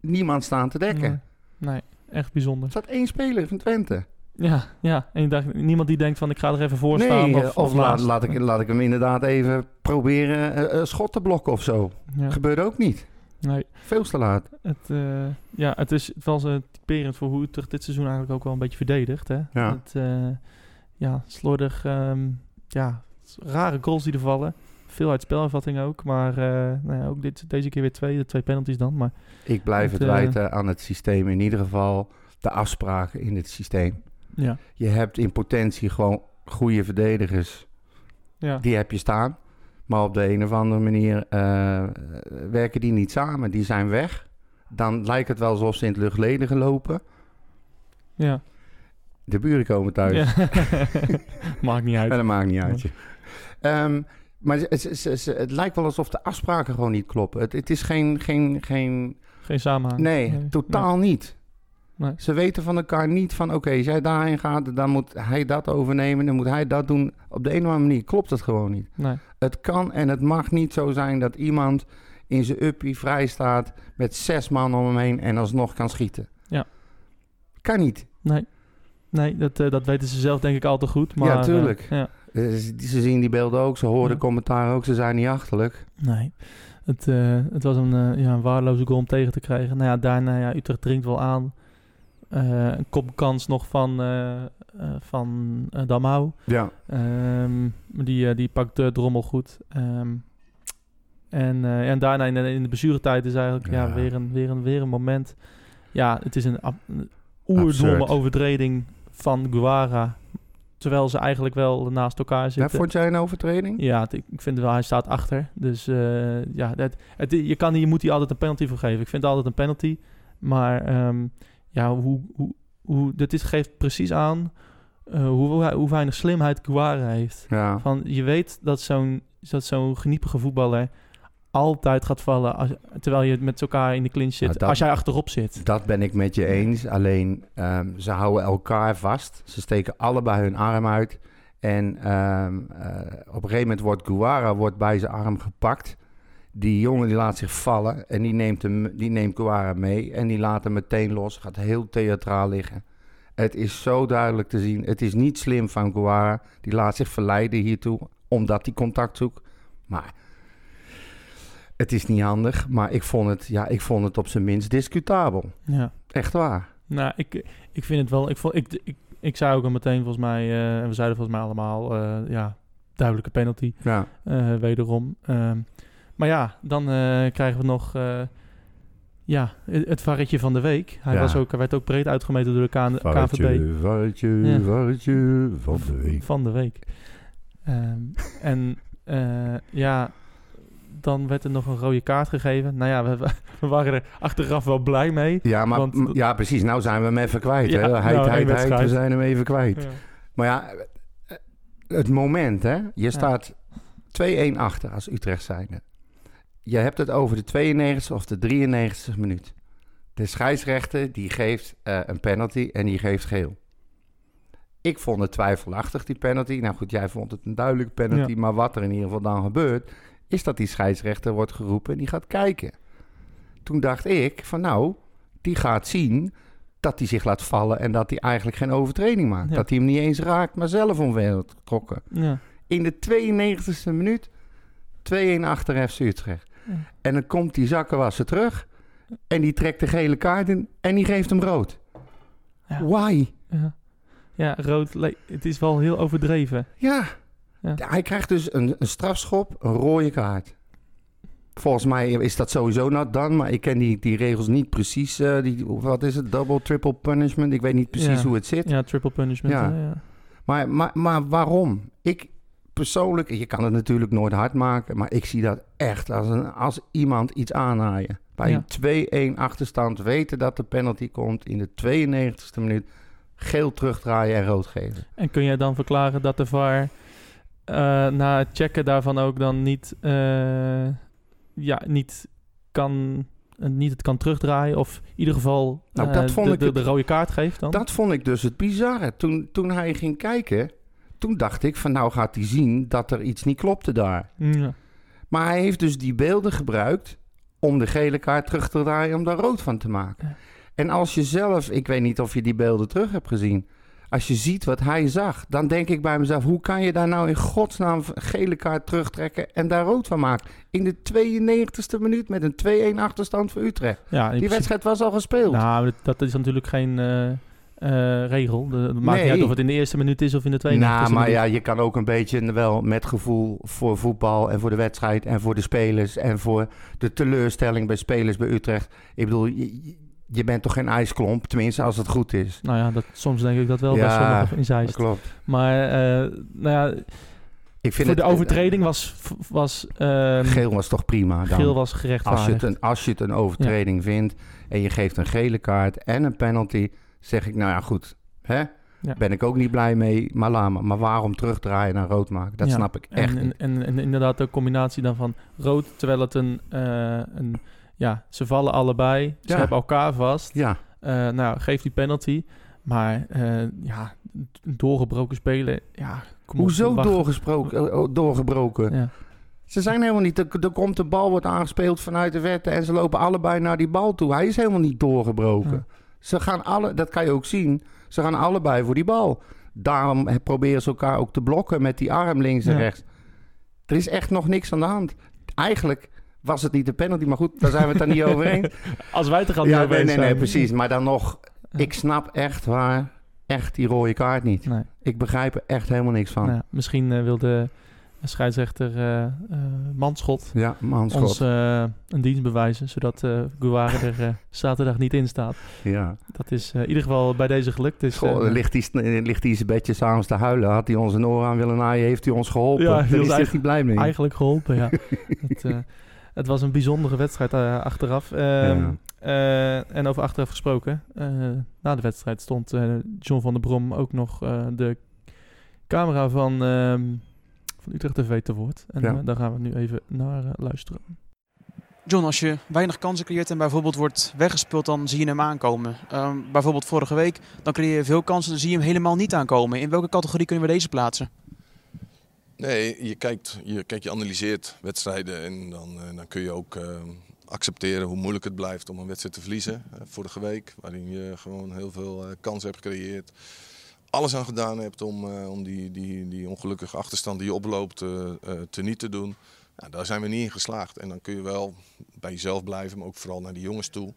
niemand staan te dekken. nee, nee, echt bijzonder. Er staat één speler van Twente. Ja, ja, en je dacht, niemand die denkt van, ik ga er even voor staan. nee, of, laat, ik, laat ik hem inderdaad even proberen eh, een schot te blokken of zo. Ja, Gebeurt ook niet. Nee, Veel te laat. het, eh, ja, het is het was een typerend voor hoe Utrecht dit seizoen eigenlijk ook wel een beetje verdedigt. Hè? Ja. Het, eh, ja, slordig, ehm, ja, rare goals die er vallen. Veel uit spelervatting ook, maar nou ja, ook dit, deze keer weer twee, de twee penalties dan. Maar Ik blijf Het, het wijten aan het systeem. In ieder geval de afspraken in het systeem. ja, Je hebt in potentie gewoon goede verdedigers. ja, Die heb je staan. Maar op de een of andere manier eh, werken die niet samen. Die zijn weg. Dan lijkt het wel alsof ze in het luchtleden lopen. ja. De buren komen thuis. ja. Maakt niet uit. Dat maakt niet uit. Ehm, maar het lijkt wel alsof de afspraken gewoon niet kloppen. Het, het is geen, geen, geen... Geen samenhang. Nee, totaal niet. Nee. Ze weten van elkaar niet van... Oké, als jij daarheen gaat, dan moet hij dat overnemen. Dan moet hij dat doen. Op de een of andere manier klopt het gewoon niet. Nee. Het kan en het mag niet zo zijn dat iemand in zijn uppie vrij staat... met zes man om hem heen en alsnog kan schieten. Ja. Kan niet. Nee, nee dat, eh, dat weten ze zelf denk ik al te goed. Maar, Ja, tuurlijk. eh, ja. Eh, Ze ze zien die beelden ook, ze horen Ja. de commentaar ook, ze zijn niet achterlijk. Nee, het, het was een, ja, een waardeloze goal om tegen te krijgen. Nou ja, daarna, ja, Utrecht dringt wel aan. Een kopkans nog van, eh van eh, Damau. Ja. Ehm, die, eh, die pakt de drommel goed. Ehm, en, en daarna in de, in de blessuretijd is eigenlijk ja. Ja. weer, een, weer, een, weer een moment. Ja, het is een, een oerdomme overtreding van Guara. Terwijl ze eigenlijk wel naast elkaar Ja, zitten. vond jij een overtreding? Ja, ik vind wel, hij staat achter. Dus ja, het, het, je, kan, je moet hier altijd een penalty voor geven. Ik vind het altijd een penalty. Maar ehm, ja, hoe, hoe, hoe, dit is, geeft precies aan eh, hoe, hoe weinig slimheid Guara heeft. Ja. Van, je weet dat zo'n dat zo'n geniepige voetballer altijd gaat vallen als, terwijl je met elkaar in de clinch zit. Nou, dat- als jij achterop zit. Dat ben ik met je eens. Alleen ehm, ze houden elkaar vast. Ze steken allebei hun arm uit. En ehm, eh, op een gegeven moment wordt Guara wordt bij zijn arm gepakt. Die jongen die laat zich vallen en die neemt, hem, die neemt Guara mee. En die laat hem meteen los. Gaat heel theatraal liggen. Het is zo duidelijk te zien. Het is niet slim van Guara. Die laat zich verleiden hiertoe omdat hij contact zoekt. Maar het is niet handig. Maar ik vond het, ja, ik vond het op zijn minst discutabel. Ja. Echt waar. Nou, ik, ik vind het wel. Ik, vond, ik, ik, ik zei ook al meteen volgens mij, eh, en we zeiden volgens mij allemaal, eh, ja, duidelijke penalty. Ja. eh, wederom. Ehm, maar ja, dan eh, krijgen we nog eh, ja, het, varretje van de week. Hij, Ja. was ook, werd ook breed uitgemeten door de K- KVB varretje, Ja. varretje van de week. van de week. Ehm, en eh, ja, dan werd er nog een rode kaart gegeven. Nou ja, we, we waren er achteraf wel blij mee. Ja, maar, Want- ja, precies. Nou zijn we hem even kwijt. Ja, hè? nou, Heid, één heid, we zijn hem even kwijt. Ja. Maar ja, het moment, hè. Je staat 2-1 achter als Utrecht zijnde. Je hebt het over de 92e of de 93e minuut. De scheidsrechter die geeft eh, een penalty en die geeft geel. Ik vond het twijfelachtig, die penalty. Nou goed, jij vond het een duidelijke penalty. Ja. Maar wat er in ieder geval dan gebeurt... is dat die scheidsrechter wordt geroepen en die gaat kijken. Toen dacht ik van nou, die gaat zien dat hij zich laat vallen... en dat hij eigenlijk geen overtreding maakt. Ja. Dat hij hem niet eens raakt, maar zelf omver wordt getrokken. Ja. In de 92e minuut 2-1 achter FC Utrecht. En dan komt die zakkenwasser terug... en die trekt de gele kaart in en die geeft hem rood. Ja. Why? Ja. ja, rood. Het is wel heel overdreven. Ja. Ja. Hij krijgt dus een, een strafschop, een rode kaart. Volgens mij is dat sowieso not done, maar ik ken die, die regels niet precies. eh, die, wat is het? Double, triple punishment? Ik weet niet precies Ja. hoe het zit. Ja, triple punishment. Ja. hè, ja. Maar, maar, maar waarom? Ik persoonlijk, je kan het natuurlijk nooit hard maken, maar ik zie dat echt als, een, als iemand iets aanhaaien. Bij Ja. een 2-1 achterstand weten dat de penalty komt in de 92e minuut. Geel terugdraaien en rood geven. En kun jij dan verklaren dat de VAR eh, na het checken daarvan ook dan niet, eh, ja, niet kan, eh, niet het kan terugdraaien of in ieder geval Nou, dat vond de, ik de, de rode kaart geeft dan? Dat vond ik dus het bizarre. Toen, toen hij ging kijken, toen dacht ik van nou gaat hij zien dat er iets niet klopte daar. Ja. Maar hij heeft dus die beelden gebruikt om de gele kaart terug te draaien om daar rood van te maken. Ja. En als je zelf, ik weet niet of je die beelden terug hebt gezien, als je ziet wat hij zag, dan denk ik bij mezelf, hoe kan je daar nou in godsnaam gele kaart terugtrekken en daar rood van maken? In de 92e minuut met een 2-1 achterstand voor Utrecht. Ja, Die wedstrijd was al gespeeld. Nou, dat, dat is natuurlijk geen eh, eh, regel. Het maakt Nee. niet uit of het in de eerste minuut is of in de tweede Nou, maar ja, je kan ook een beetje wel met gevoel voor voetbal en voor de wedstrijd en voor de spelers en voor de teleurstelling bij spelers bij Utrecht. Ik bedoel, je, je bent toch geen ijsklomp, tenminste als het goed is. Nou ja, dat, soms denk ik dat wel Ja, bij sommigen in Dat Zeist. klopt. Maar eh, nou ja, Ik vind voor de het, overtreding was, was ehm, Geel was toch prima dan. geel was als, je gerechtvaardigd. het een, als je het een overtreding vindt en je geeft een gele kaart en een penalty, zeg ik nou ja goed, hè? Ja. Ben ik ook niet blij mee, maar maar. Waarom terugdraaien naar rood maken? Dat Ja. snap ik echt en, niet. en, en, en inderdaad de combinatie dan van rood, terwijl het een, eh, een ja, ze vallen allebei, ze hebben elkaar vast. Ja, Eh, nou, geef die penalty. Maar eh, ja, doorgebroken spelen, ja, kom hoezo doorgesproken, oh, doorgebroken? Ja. Ze zijn helemaal niet. Er, komt de bal, wordt aangespeeld vanuit de verte en ze lopen allebei naar die bal toe. Hij is helemaal niet doorgebroken. Ja. Ze gaan alle, dat kan je ook zien. Ze gaan allebei voor die bal. Daarom proberen ze elkaar ook te blokken met die arm links en Ja. rechts. Er is echt nog niks aan de hand. Eigenlijk was het niet de penalty, maar goed, daar zijn we het dan niet over eens. Als wij er al Ja, nee, nee, nee, precies. Maar dan nog, ik snap echt waar, echt die rode kaart niet. Nee. Ik begrijp er echt helemaal niks van. Nou ja, misschien eh, wil de scheidsrechter eh eh, Manschot Ja, manschot. ons eh, een dienst bewijzen, zodat eh Guare er zaterdag niet in staat. Ja. Dat is in ieder geval bij deze gelukt. Dus, Goh, ligt hij ligt zijn bedje s'avonds te huilen. Had hij ons een oor aan willen naaien, heeft hij ons geholpen. Ja, Daar is niet blij mee. eigenlijk geholpen, ja. het, het was een bijzondere wedstrijd achteraf. Ehm, eh, en over achteraf gesproken, na de wedstrijd stond John van der Brom ook nog de camera van, ehm, van Utrecht TV te woord. En Ja. eh, daar gaan we nu even naar eh, luisteren. John, als je weinig kansen creëert en bijvoorbeeld wordt weggespeeld, dan zie je hem aankomen. Ehm, bijvoorbeeld vorige week, dan creëer je veel kansen, dan zie je hem helemaal niet aankomen. In welke categorie kunnen we deze plaatsen? Nee, je kijkt, je, kijk, je analyseert wedstrijden en dan, eh, dan kun je ook accepteren hoe moeilijk het blijft om een wedstrijd te verliezen. Vorige week, waarin je gewoon heel veel kansen hebt gecreëerd. Alles aan gedaan hebt om, eh, om die, die, die ongelukkige achterstand die je oploopt eh, te niet te doen. Daar zijn we niet in geslaagd. En dan kun je wel bij jezelf blijven, maar ook vooral naar die jongens toe.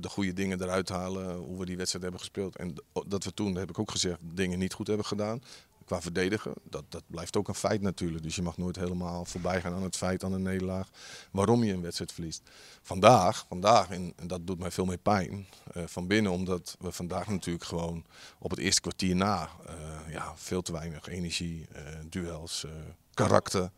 de goede dingen eruit halen, hoe we die wedstrijd hebben gespeeld. En dat we toen, dat heb ik ook gezegd, dingen niet goed hebben gedaan qua verdedigen. Dat, dat blijft ook een feit natuurlijk. Dus je mag nooit helemaal voorbij gaan aan het feit, aan een nederlaag, waarom je een wedstrijd verliest. Vandaag, vandaag en, dat doet mij veel meer pijn eh, van binnen, omdat we vandaag natuurlijk gewoon op het eerste kwartier na eh, ja, veel te weinig energie, eh, duels, karakter.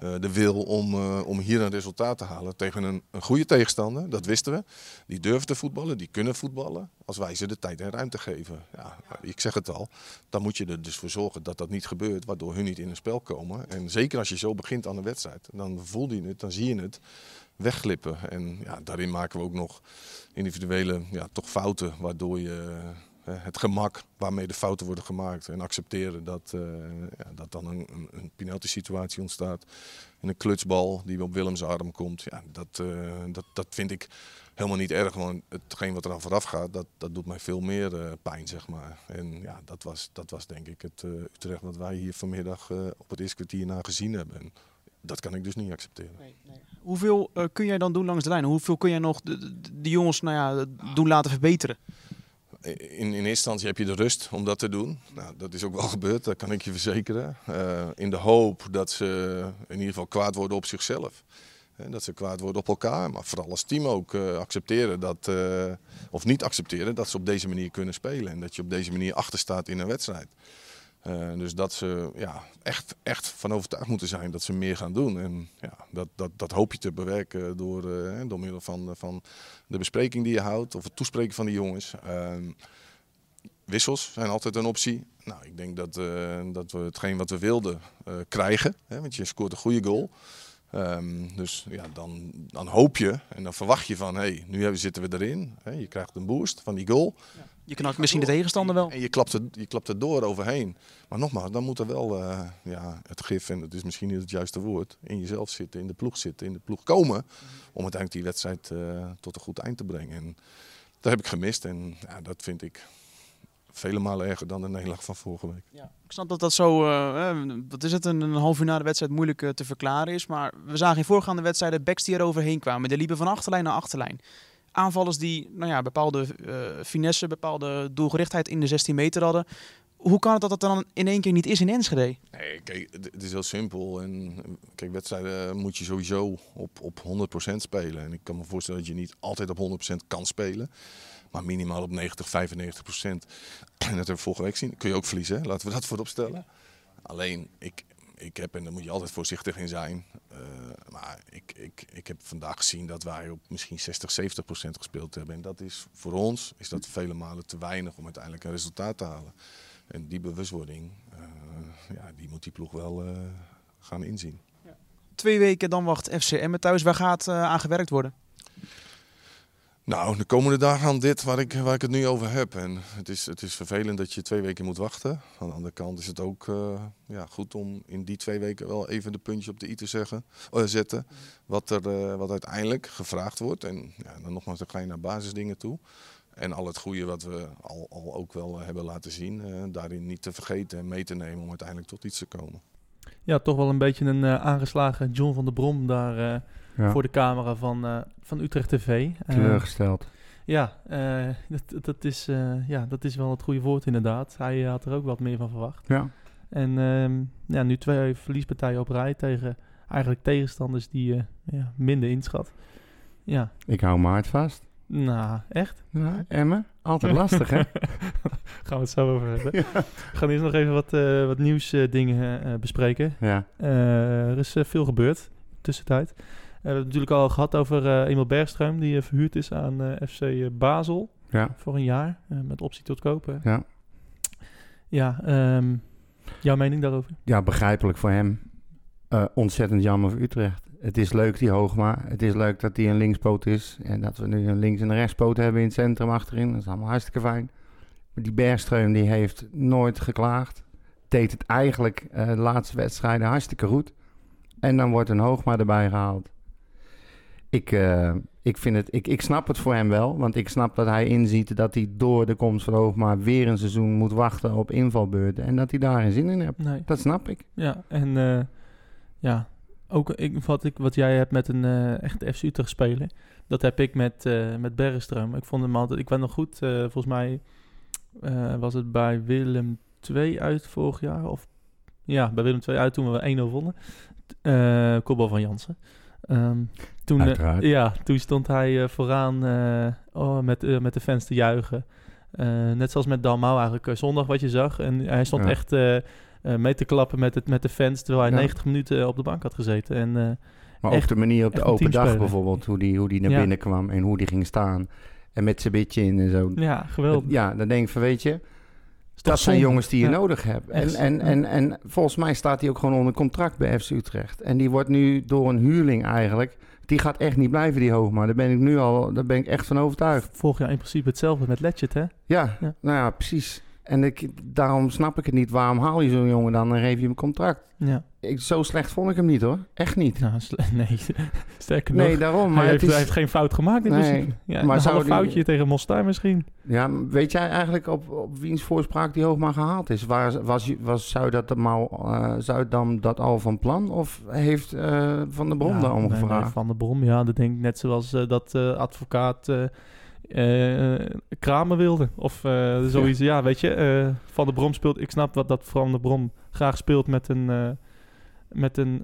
Eh, de wil om, eh, om hier een resultaat te halen tegen een, een goede tegenstander, dat wisten we. Die durven te voetballen, die kunnen voetballen, als wij ze de tijd en ruimte geven. Ja, ik zeg het al, dan moet je er dus voor zorgen dat dat niet gebeurt, waardoor hun niet in een spel komen. En zeker als je zo begint aan een wedstrijd, dan voel je het, dan zie je het wegglippen. En ja, daarin maken we ook nog individuele ja, toch fouten, waardoor je het gemak waarmee de fouten worden gemaakt en accepteren dat, eh, ja, dat dan een, een, penalty situatie ontstaat. En een klutsbal die op Willems arm komt, ja, dat, eh, dat, dat vind ik helemaal niet erg. Want hetgeen wat er aan vooraf gaat, dat, dat doet mij veel meer eh, pijn, zeg maar. En ja, dat was, dat was denk ik het eh, Utrecht wat wij hier vanmiddag eh, op het eerste kwartier na gezien hebben. En dat kan ik dus niet accepteren. Hoeveel eh, kun jij dan doen langs de lijn? Hoeveel kun jij nog de, de, de jongens nou ja, doen laten verbeteren? In, in eerste instantie heb je de rust om dat te doen. Nou, dat is ook wel gebeurd, dat kan ik je verzekeren. Eh, in de hoop dat ze in ieder geval kwaad worden op zichzelf. Dat ze kwaad worden op elkaar, maar vooral als team ook eh, accepteren dat, eh, of niet accepteren dat ze op deze manier kunnen spelen. En dat je op deze manier achter staat in een wedstrijd. Dus dat ze ja, echt, echt van overtuigd moeten zijn dat ze meer gaan doen. En ja, dat, dat, dat hoop je te bewerken door, door middel van, van de bespreking die je houdt of het toespreken van de jongens. Ehm, wissels zijn altijd een optie. Nou, ik denk dat, eh, dat we hetgeen wat we wilden eh, krijgen. Hè, want je scoort een goede goal. Ehm, dus ja, dan, dan hoop je en dan verwacht je van, hé, hey, nu zitten we erin. Je krijgt een boost van die goal. Je knakt misschien de tegenstander wel. En je klapt, er, je klapt er door overheen. Maar nogmaals, dan moet er wel eh, ja, het gif, en dat is misschien niet het juiste woord, in jezelf zitten, in de ploeg zitten, in de ploeg komen. Om uiteindelijk die wedstrijd eh, tot een goed eind te brengen. En dat heb ik gemist en ja, dat vind ik vele malen erger dan de nederlaag van vorige week. Ik snap dat dat zo, eh, wat is het, een, een half uur na de wedstrijd moeilijk eh, te verklaren is. Maar we zagen in voorgaande wedstrijden backs die er overheen kwamen. Die liepen van achterlijn naar achterlijn. Aanvallers die nou ja, bepaalde eh, finesse, bepaalde doelgerichtheid in de 16 meter hadden. Hoe kan het dat dat dan in één keer niet is in Enschede? Nee, kijk, het, het is heel simpel. En kijk, wedstrijden moet je sowieso op, op 100% spelen. En ik kan me voorstellen dat je niet altijd op 100% kan spelen. Maar minimaal op 90, 95% En dat we vorige week zien. Kun je ook verliezen, hè? laten we dat voorop stellen. Alleen, ik, ik heb, en daar moet je altijd voorzichtig in zijn. eh, maar ik, ik, ik heb vandaag gezien dat wij op misschien 60, 70% gespeeld hebben. En dat is voor ons is dat vele malen te weinig om uiteindelijk een resultaat te halen. En die bewustwording, eh, ja, die moet die ploeg wel eh, gaan inzien. Twee weken dan wacht FC Emmen thuis. Waar gaat aan gewerkt worden? Nou, de komende dagen aan dit waar ik, waar ik het nu over heb. En het is, het is vervelend dat je twee weken moet wachten. Aan de andere kant is het ook eh, ja, goed om in die twee weken wel even de puntjes op de i te eh, zetten. Wat er eh, wat uiteindelijk gevraagd wordt. En ja, dan nogmaals, dan ga je naar basisdingen toe. En al het goede wat we al, al ook wel hebben laten zien, daarin niet te vergeten en mee te nemen om uiteindelijk tot iets te komen. Ja, toch wel een beetje een aangeslagen John van der Brom daar Ja, voor de camera van, eh, van Utrecht TV. Eh, teleurgesteld. ja, eh, dat, dat, is, ja, dat is wel het goede woord inderdaad. Hij had er ook wat meer van verwacht. Ja. En ehm, ja, nu twee verliespartijen op rij tegen eigenlijk tegenstanders die je ja, minder inschat. Ja, Ik hou mijn hart vast. nou, echt? Ja, Emmen, altijd lastig hè? Gaan we het zo over hebben. We gaan eerst nog even wat, wat nieuwsdingen eh, bespreken. Ja, er is veel gebeurd tussentijd. Eh, we hebben het natuurlijk al gehad over eh Emil Bergström, die eh, verhuurd is aan FC Basel ja, voor een jaar, met optie tot kopen. ja. Ja, ehm, jouw mening daarover? ja, begrijpelijk voor hem. Ontzettend jammer voor Utrecht. het is leuk die Hoogma. Het is leuk dat hij een linkspoot is. En dat we nu een links- en een rechtspoot hebben in het centrum achterin. Dat is allemaal hartstikke fijn. Maar die Bergstreum die heeft nooit geklaagd. Deed het eigenlijk de laatste wedstrijden hartstikke goed. En dan wordt een Hoogma erbij gehaald. Ik, eh, ik, vind het, ik, ik snap het voor hem wel. Want ik snap dat hij inziet dat hij door de komst van Hoogma weer een seizoen moet wachten op invalbeurten. En dat hij daar geen zin in heeft. Nee. Dat snap ik. Ja, en eh, ja, ook ik, wat, ik, wat jij hebt met een eh echte FC Utrecht speler, dat heb ik met, met Bergström. Ik vond hem altijd, ik ben nog goed, volgens mij was het bij Willem 2 uit vorig jaar, of ja, bij Willem 2 uit toen we 1-0 wonnen. Kopbal van Jansen. Ehm, toen, eh, Uiteraard. ja, toen stond hij eh, vooraan eh, oh, met, met de fans te juichen. Net zoals met Dalmau eigenlijk zondag wat je zag. En hij stond Ja. echt mee te klappen met, het, met de fans... terwijl hij Ja. 90 minuten op de bank had gezeten. En Maar Echt- ook de manier op de open dag bijvoorbeeld. Hoe die, hoe die naar Ja. binnen kwam en hoe die ging staan. En met zijn bitje in en zo. ja, geweldig. Ja, dan denk ik van weet je, dat zijn jongens die je Ja. nodig hebt. En, en, en, en volgens mij staat hij ook gewoon onder contract bij FC Utrecht. En die wordt nu door een huurling eigenlijk, die gaat echt niet blijven die Hoogma. Daar ben ik nu al, daar ben ik echt van overtuigd. Vorig jaar in principe hetzelfde met Letchet, hè? Ja, Ja. nou ja, precies. En ik, daarom snap ik het niet. Waarom haal je zo'n jongen dan en geef je hem een contract? Ja. Ik, zo slecht vond ik hem niet hoor. Echt niet. Nou, nee, sterker nog. Nee, daarom. Maar hij, heeft, is, hij heeft geen fout gemaakt in Nee, principe. Ja, maar maar zou een die- foutje tegen Mostar misschien. Ja, weet jij eigenlijk op, op wiens voorspraak die Hoogma gehaald is? Waar, was, was Zuidam, uh, Zuidam dat al van plan? Of heeft eh, Van der Brom Ja, daarom nee, gevraagd? nee, van der Brom, ja, dat denk ik net zoals eh, dat eh, advocaat eh Kramer wilde. Of eh, zoiets, ja. weet je. eh, van der Brom speelt, ik snap wat dat Van der Brom graag speelt met een, met een,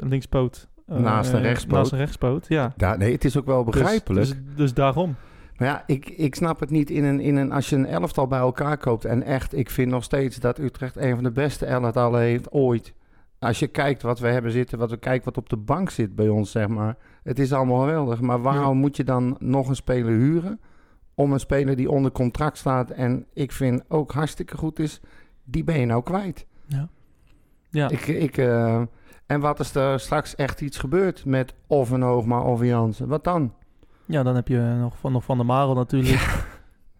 linkspoot. Naast een rechtspoot. Naast een rechtspoot, ja. Ja, nee, het is ook wel Dus- begrijpelijk. Dus, dus, daarom. Maar ja, ik, ik snap het niet in een, in een... Als je een elftal bij elkaar koopt... En echt, ik vind nog steeds dat Utrecht een van de beste elftallen heeft ooit. Als je kijkt wat we hebben zitten... Wat we kijken wat op de bank zit bij ons, zeg maar. Het is allemaal geweldig. Maar waarom moet je dan nog een speler huren... om een speler die onder contract staat... en ik vind ook hartstikke goed is... die ben je nou kwijt. Ja. Ja, Ik, ik, eh, en wat is er straks echt iets gebeurd met of een Hoogma of Jansen? Wat dan? ja dan heb je nog van, nog van der Marel natuurlijk.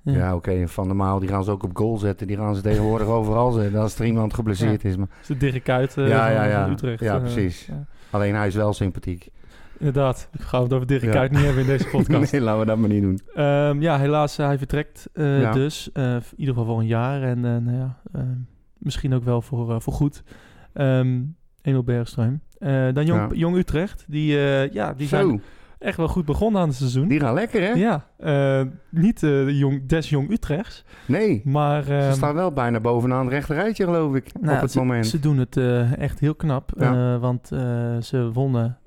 Ja, Ja. oké. Van der Maal, die gaan ze ook op goal zetten. Die gaan ze tegenwoordig overal zetten als er iemand geblesseerd is. Maar Dus de Dirk Kuyt eh, Ja, ja, ja. Utrecht. Ja, eh, precies. alleen hij is wel sympathiek. Inderdaad, ik ga het over Dirk Ja. Kuyt niet hebben in deze podcast. nee, laten we dat maar niet doen. Ehm, ja, helaas, eh, hij vertrekt eh, Ja. dus. eh, in ieder geval voor een jaar. En nou ja, ehm, misschien ook wel voor, voor goed. Ehm Emil Bergström. Dan Jong, Ja. Jong Utrecht. Die, ja, die Zo, zijn echt wel goed begonnen aan het seizoen. die gaan lekker, hè? Ja, niet jong, des Jong Utrechts. Nee, Maar ze staan wel bijna bovenaan het rechte rijtje, geloof ik, nou, op het ze, moment. Ze doen het echt heel knap. Want ze wonnen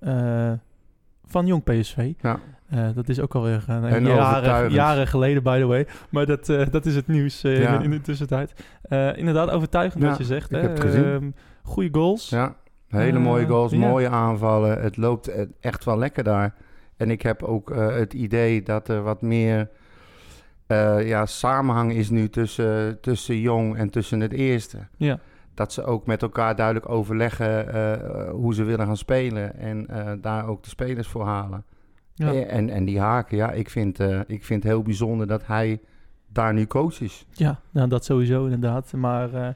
van Jong PSV. Ja. Eh, dat is ook alweer uh, En jaren, jaren geleden, by the way. Maar dat, eh, dat is het nieuws eh, Ja. in, in de tussentijd. Inderdaad, overtuigend Ja, wat je zegt. ik hè. heb het. Ehm, goede goals. Ja, hele mooie goals, mooie aanvallen. Het loopt echt wel lekker daar. En ik heb ook het idee dat er wat meer ja, samenhang is nu tussen, tussen Jong en tussen het eerste. Ja. Dat ze ook met elkaar duidelijk overleggen eh, hoe ze willen gaan spelen. En eh, daar ook de spelers voor halen. Ja. Eh, En, en die haken, ja, ik vind, eh, ik vind het heel bijzonder dat hij daar nu coach is. Ja, nou, dat sowieso inderdaad. Maar eh,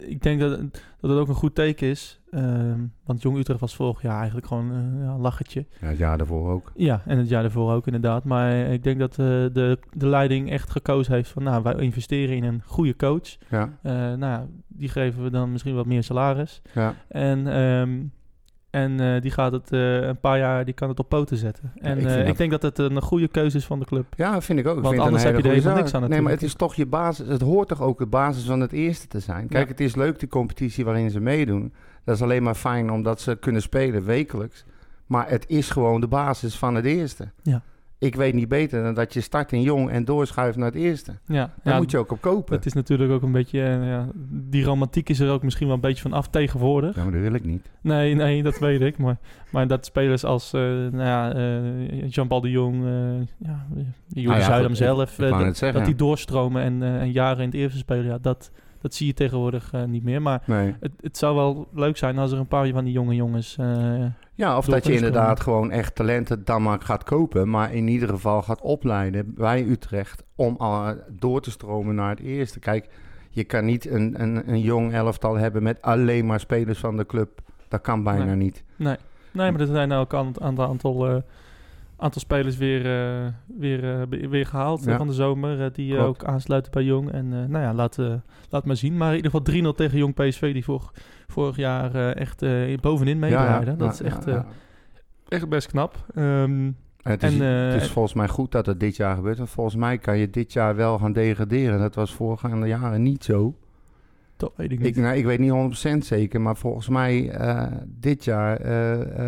ik denk dat, dat het ook een goed teken is. Ehm, want Jong Utrecht was vorig jaar eigenlijk gewoon eh, ja, een lachertje. Ja, het jaar daarvoor ook. Ja, en het jaar daarvoor ook inderdaad. Maar ik denk dat eh, de, de leiding echt gekozen heeft van... nou, wij investeren in een goede coach. Ja, Eh, nou, ja, die geven we dan misschien wat meer salaris. ja. En, ehm, en eh, die gaat het eh, een paar jaar, die kan het op poten zetten. En ik ik, vind ik denk dat het een goede keuze is van de club. Ja, vind ik ook. Ik Want vind het anders heb je er helemaal niks aan Nee, maar het is toch je basis. Het hoort toch ook de basis van het eerste te zijn. Kijk, Ja. het is leuk, die competitie waarin ze meedoen. Dat is alleen maar fijn omdat ze kunnen spelen wekelijks. Maar het is gewoon de basis van het eerste. Ja. Ik weet niet beter dan dat je start in jong en doorschuift naar het eerste. Ja, Daar ja, moet je ook op kopen. dat is natuurlijk ook een beetje... eh, ja, die romantiek is er ook misschien wel een beetje van af tegenwoordig. Ja, maar dat wil ik niet. Nee, nee, dat weet ik. Maar, maar dat spelers als eh, nou ja, eh, Jean-Paul de Jong, eh ja, Ah ja, zelf... Dat, die doorstromen en, en jaren in het eerste spelen, ja, dat, dat zie je tegenwoordig eh, niet meer. Maar Nee. het, het zou wel leuk zijn als er een paar van die jonge jongens... eh, Ja, of dat je inderdaad gewoon echt talenten dan maar gaat kopen, maar in ieder geval gaat opleiden bij Utrecht om al door te stromen naar het eerste. Kijk, je kan niet een, een, een jong elftal hebben met alleen maar spelers van de club. Dat kan bijna Nee. niet. Nee, nee maar er zijn ook een aantal, aantal, eh, aantal spelers weer, eh, weer, eh, weer gehaald eh, Ja. van de zomer. die Klopt. ook aansluiten bij Jong. En nou ja, laat, laat maar zien. Maar in ieder geval 3-0 tegen Jong PSV. Die vor, vorig jaar echt bovenin meedraaiden. dat is ja, echt, ja, ja. echt best knap. Ehm, En het, is, en, eh, het is volgens mij goed dat het dit jaar gebeurt. Want volgens mij kan je dit jaar wel gaan degraderen. Dat was voorgaande jaren niet zo. dat weet ik niet. Ik, nou, ik weet niet 100% zeker, maar volgens mij dit jaar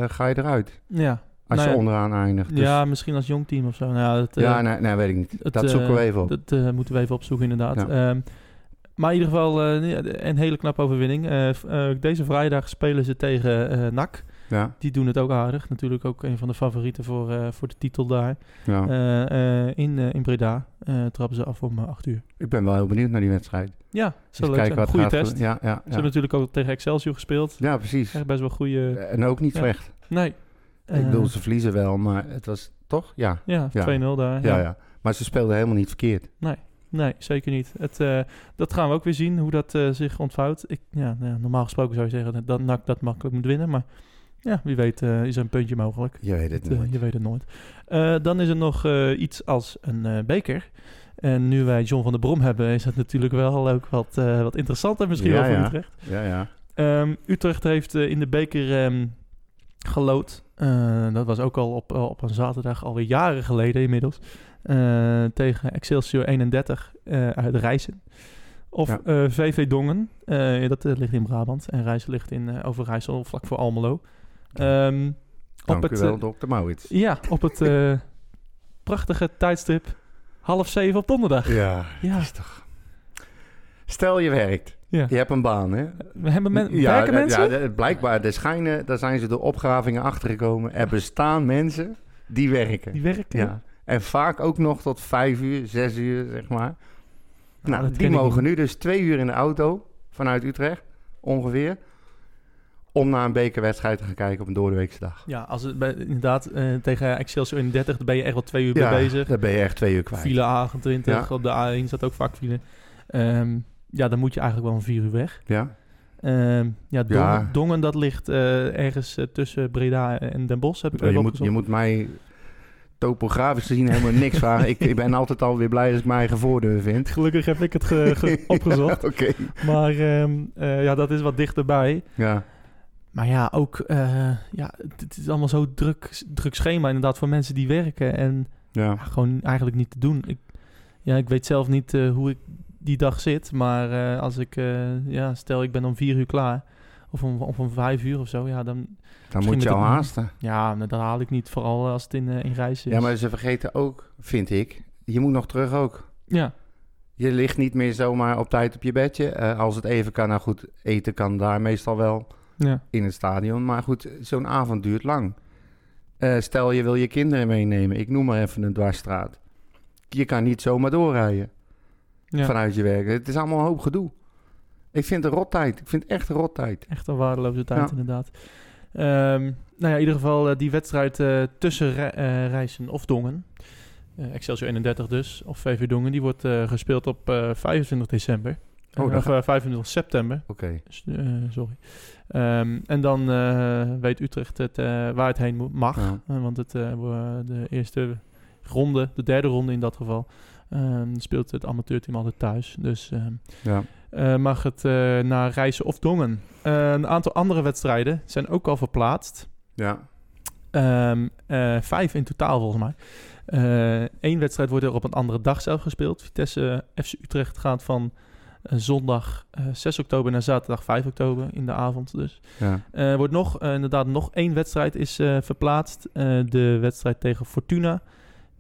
ga je eruit. ja. Als Nou je ja, onderaan eindigt. Dus- ja, misschien als jong team of zo. Nou, ja, dat, eh, ja, nee, nee, weet ik niet. het, dat eh, zoeken we even op. Dat eh, moeten we even opzoeken, inderdaad. Ja. Ehm, maar in ieder geval eh, een hele knappe overwinning. Eh, eh, deze vrijdag spelen ze tegen eh NAC. ja, Die doen het ook aardig. Natuurlijk ook een van de favorieten voor, eh, voor de titel daar. ja. Eh, eh, in, eh, in Breda eh, trappen ze af om eh, 8 uur. Ik ben wel heel benieuwd naar die wedstrijd. Ja, zo leuk zijn. wat Goede test. Ja, ja, Ze hebben natuurlijk ook tegen Excelsior gespeeld. ja, precies. Echt best wel goede... En ook niet slecht. Nee. Ik Eh, bedoel, ze verliezen wel, maar het was toch? Ja, Ja, Ja. 2-0 daar. ja, ja. Maar ze speelden helemaal niet verkeerd. Nee, zeker niet. Het, eh, dat gaan we ook weer zien, hoe dat eh, zich ontvouwt. Ik, ja, nou ja, normaal gesproken zou je zeggen dat NAC dat makkelijk moet winnen. Maar ja, wie weet eh, is er een puntje mogelijk. Je weet het eh, nooit. je weet het nooit. Eh, dan is er nog eh, iets als een eh, beker. En nu wij John van der Brom hebben, is het natuurlijk wel ook wat, eh, wat interessanter misschien Ja, wel voor ja. Utrecht. Ja, ja. Ehm, Utrecht heeft eh, in de beker ehm, gelood. Eh, dat was ook al op, op een zaterdag, alweer jaren geleden inmiddels. eh, tegen Excelsior 31 eh, uit Rijssen. Of Ja. eh, VV Dongen, eh, dat eh, ligt in Brabant. En Rijssen ligt in eh, Overijssel, vlak voor Almelo. Ehm, Dank op u het, wel, eh, dokter Maurits. ja, op het eh, prachtige tijdstip half zeven op donderdag. Ja, Ja. is toch... Stel je werkt. Ja. Je hebt een baan, hè? We hebben men- ja, werken mensen? Ja, de- blijkbaar, er schijnen, daar zijn ze door opgravingen achtergekomen. Er bestaan mensen die werken. Die werken? Ja. En vaak ook nog tot vijf uur, zes uur, zeg maar. Nou, dat die mogen nu dus twee uur in de auto vanuit Utrecht, ongeveer. Om naar een bekerwedstrijd te gaan kijken op een doordeweekse dag. Ja, als het bij, inderdaad eh, tegen Excelsior 31, daar ben je echt wel twee uur Ja, mee bezig. daar ben je echt twee uur kwijt. File A28, Ja. op de A1 zat ook vaak file. Ehm, ja, dan moet je eigenlijk wel een vier uur weg. Ja, Ehm, ja, Dongen, Ja. Dongen, dat ligt eh, ergens eh, tussen Breda en Den Bosch, heb ik je, moet, je moet mij topografisch gezien helemaal niks vragen. Ik, ik ben altijd alweer blij dat ik mijn eigen voordeur vind. Gelukkig heb ik het ge- ge- opgezocht. Oké. Maar ehm, eh, ja, dat is wat dichterbij. Ja, Maar ja, ook, ja, het, is allemaal zo druk, druk schema inderdaad voor mensen die werken. En ja. ja, gewoon eigenlijk niet te doen. Ik, ja, ik weet zelf niet hoe ik die dag zit. Maar eh, als ik, eh, ja, stel ik ben om vier uur klaar. Of om, of om vijf uur of zo. Ja, dan, Dan moet je al haasten. ja, dat haal ik niet. Vooral als het in, eh, in reis is. Ja, maar ze vergeten ook, vind ik, je moet nog terug ook. Ja, Je ligt niet meer zomaar op tijd op je bedje. Als het even kan, nou goed, eten kan daar meestal wel ja, in het stadion. Maar goed, zo'n avond duurt lang. Stel je wil je kinderen meenemen, ik noem maar even een dwarsstraat. Je kan niet zomaar doorrijden ja. vanuit je werk. Het is allemaal een hoop gedoe. Ik vind het een rottijd. Ik vind het echt een rottijd. Echt een waardeloze tijd, Ja. inderdaad. Ehm, nou ja, in ieder geval eh, die wedstrijd eh, tussen eh, Rijssen of Dongen. Excelsior 31 dus, of VV Dongen. Die wordt gespeeld op eh, 25 december. Oh, of ga- eh, 25 september. Oké. S- eh, sorry. Ehm, en dan weet Utrecht het, waar het heen mag. Ja. Want het, de eerste ronde, de derde ronde in dat geval, ehm, speelt het amateurteam altijd thuis. Dus ehm, Ja. eh, mag het eh, naar Rijssen of Dongen. Eh, een aantal andere wedstrijden zijn ook al verplaatst. Ja. Ehm, eh, vijf in totaal volgens mij. Eén wedstrijd wordt er op een andere dag zelf gespeeld. Vitesse FC Utrecht gaat van zondag eh, 6 oktober naar zaterdag 5 oktober in de avond dus. Ja. Er wordt nog, inderdaad nog één wedstrijd is verplaatst. De wedstrijd tegen Fortuna.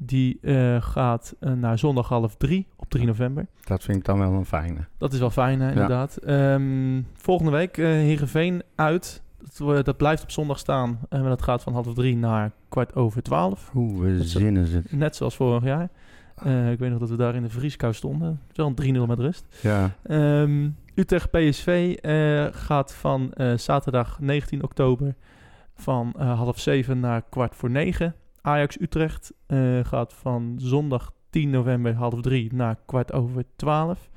Die eh, gaat eh, naar zondag half drie op 3 november. Dat vind ik dan wel een fijne. Dat is wel fijn, hè, inderdaad. Ehm, volgende week Heerenveen uit. Dat, dat blijft op zondag staan. En dat gaat van half drie naar kwart over twaalf. Hoe we Dat is- zinnen ze. Net zoals vorig jaar. Eh, ik weet nog dat we daar in de vrieskou stonden. Het wel een 3-0 met rust. Ja. Ehm, Utrecht PSV gaat van zaterdag 19 oktober van half zeven naar kwart voor negen. Ajax Utrecht eh, gaat van zondag 10 november half drie naar kwart over twaalf.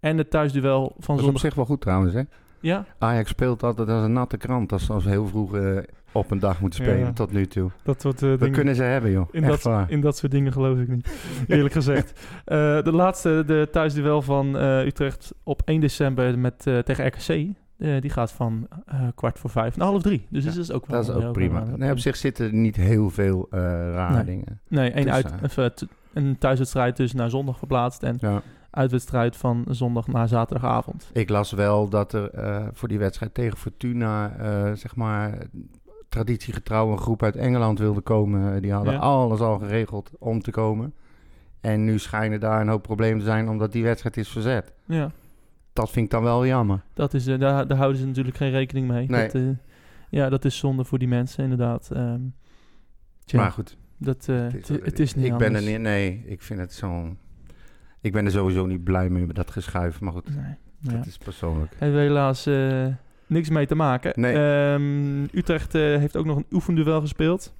En het thuisduel van Dat is op zondag... zich wel goed trouwens, hè? Ja, Ajax speelt altijd als een natte krant. Als ze als heel vroeg eh, op een dag moeten spelen, Ja. tot nu toe. dat wordt uh, Dat kunnen ze hebben, joh. In Echt dat, waar. in dat soort dingen geloof ik niet, eerlijk gezegd. De laatste, de thuisduel van Utrecht op 1 december met, tegen RKC. Eh, die gaat van eh, kwart voor vijf naar half drie. Dus Ja, dat is ook wel... Dat is ook prima. Nee, op zich zitten er niet heel veel eh rare Nee. dingen. Nee, één Dus, uit, een thuiswedstrijd dus naar zondag verplaatst. En Ja. uitwedstrijd van zondag naar zaterdagavond. Ik las wel dat er eh, voor die wedstrijd tegen Fortuna, eh, zeg maar, traditiegetrouw een groep uit Engeland wilde komen. Die hadden Ja. alles al geregeld om te komen. En nu schijnen daar een hoop problemen te zijn omdat die wedstrijd is verzet. Ja, Dat vind ik dan wel jammer. dat is, eh, daar, daar houden ze natuurlijk geen rekening mee. Nee. Dat, eh, ja, dat is zonde voor die mensen inderdaad. Tja, Maar goed, dat, eh, het, het is niet ik ben er niet. Nee, ik vind het zo. Ik ben er sowieso niet blij mee met dat geschuif. Maar goed, Nee, ja. dat is persoonlijk. Hebben we helaas niks mee te maken. Nee. Ehm, Utrecht heeft ook nog een oefenduel gespeeld.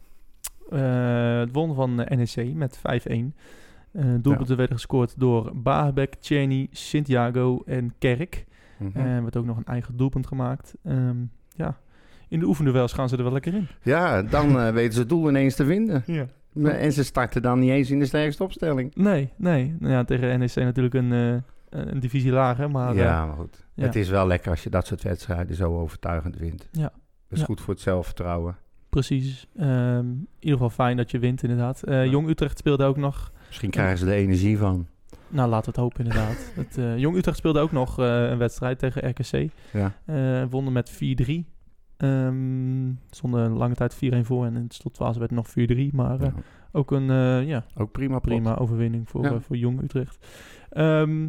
Eh, het won van NEC met 5-1. Eh doelpunten werden gescoord door Baabek, Cheney, Santiago en Kerk. Mhm. En werd ook nog een eigen doelpunt gemaakt. Ehm, ja, in de oefenduels gaan ze er wel lekker in. Ja, dan eh, weten ze het doel ineens te vinden. Ja. En ze starten dan niet eens in de sterkste opstelling. Nee, nee. Nou ja, tegen NEC natuurlijk een, een divisie lager. Maar ja, maar goed. ja. Het is wel lekker als je dat soort wedstrijden zo overtuigend wint. Ja. Dat is Ja. goed voor het zelfvertrouwen. precies. Ehm, in ieder geval fijn dat je wint inderdaad. Jong Utrecht speelde ook nog. Misschien krijgen ze er energie van. Nou, laten we het hopen inderdaad. het, eh, Jong Utrecht speelde ook nog eh, een wedstrijd tegen RKC. Ja. Eh wonnen met 4-3. Ehm stonden een lange tijd 4-1 voor en in het slotfase werd nog 4-3. Maar Ja. ook een ja, Ook prima. pot. prima overwinning voor, Ja. voor Jong Utrecht. Ehm,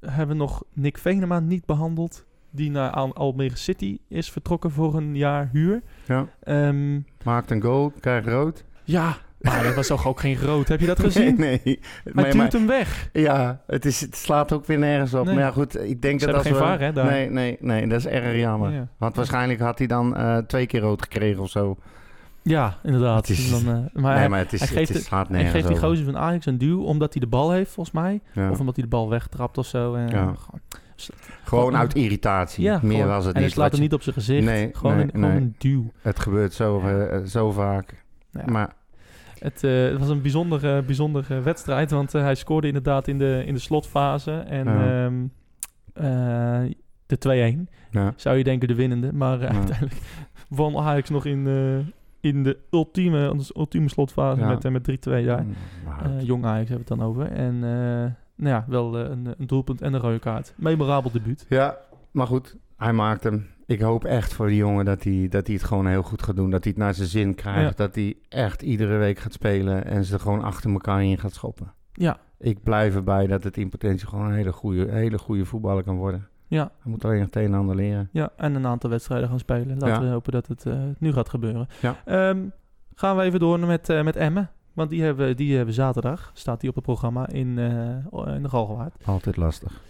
hebben we nog Nick Venema niet behandeld. Die naar Al- Almere City is vertrokken voor een jaar huur. Ja. Ehm, Maakt een goal, krijgt rood. ja, maar dat was toch ook geen rood. Heb je dat gezien? Nee, nee. Hij Maar, duwt maar- hem weg. ja, het, is, het slaat ook weer nergens op. Nee. Maar ja, goed, ik denk Ze dat als geen we... Hè, daar. Nee, nee, nee, dat is erg jammer. Ja. Want waarschijnlijk had hij dan eh, twee keer rood gekregen of zo. Ja, inderdaad. Het is- dan, eh, maar nee, hij, maar het, is, hij het geeft is, het- slaat hij geeft die gozer van Ajax een duw omdat hij de bal heeft, volgens mij. Ja. Of omdat hij de bal wegtrapt of zo. En, Ja. gewoon- Gewoon uit irritatie. Ja, Meer gewoon- was het en hij niet. slaat Wat hem niet op zijn gezicht. Nee, gewoon nee, een, gewoon nee. een duw. Het gebeurt zo, eh, zo vaak. Ja. Maar Het, eh, het was een bijzondere, bijzondere wedstrijd, want eh, hij scoorde inderdaad in de, in de slotfase. En Ja. ehm, eh, de 2-1 ja. zou je denken de winnende. Maar eh, uiteindelijk won Ajax nog in, eh, in de ultieme, de ultieme slotfase met, eh, met 3-2 daar. Mm, Eh, jong Ajax hebben we het dan over. En eh, nou ja, wel eh, een, een doelpunt en een rode kaart. Memorabel debuut. Ja, maar goed, hij maakt hem. Ik hoop echt voor die jongen dat hij, dat hij het gewoon heel goed gaat doen. Dat hij het naar zijn zin krijgt. Dat hij echt iedere week gaat spelen en ze er gewoon achter elkaar in gaat schoppen. Ja, Ik blijf erbij dat het in potentie gewoon een hele goede, hele goede voetballer kan worden. ja, Hij moet alleen nog het een en ander leren. ja, en een aantal wedstrijden gaan spelen. Laten Ja. we hopen dat het eh, nu gaat gebeuren. Ja. Ehm, gaan we even door met, eh met Emmen. Want die hebben, die hebben zaterdag, staat die op het programma in, eh, in de Galgenwaard. Altijd lastig.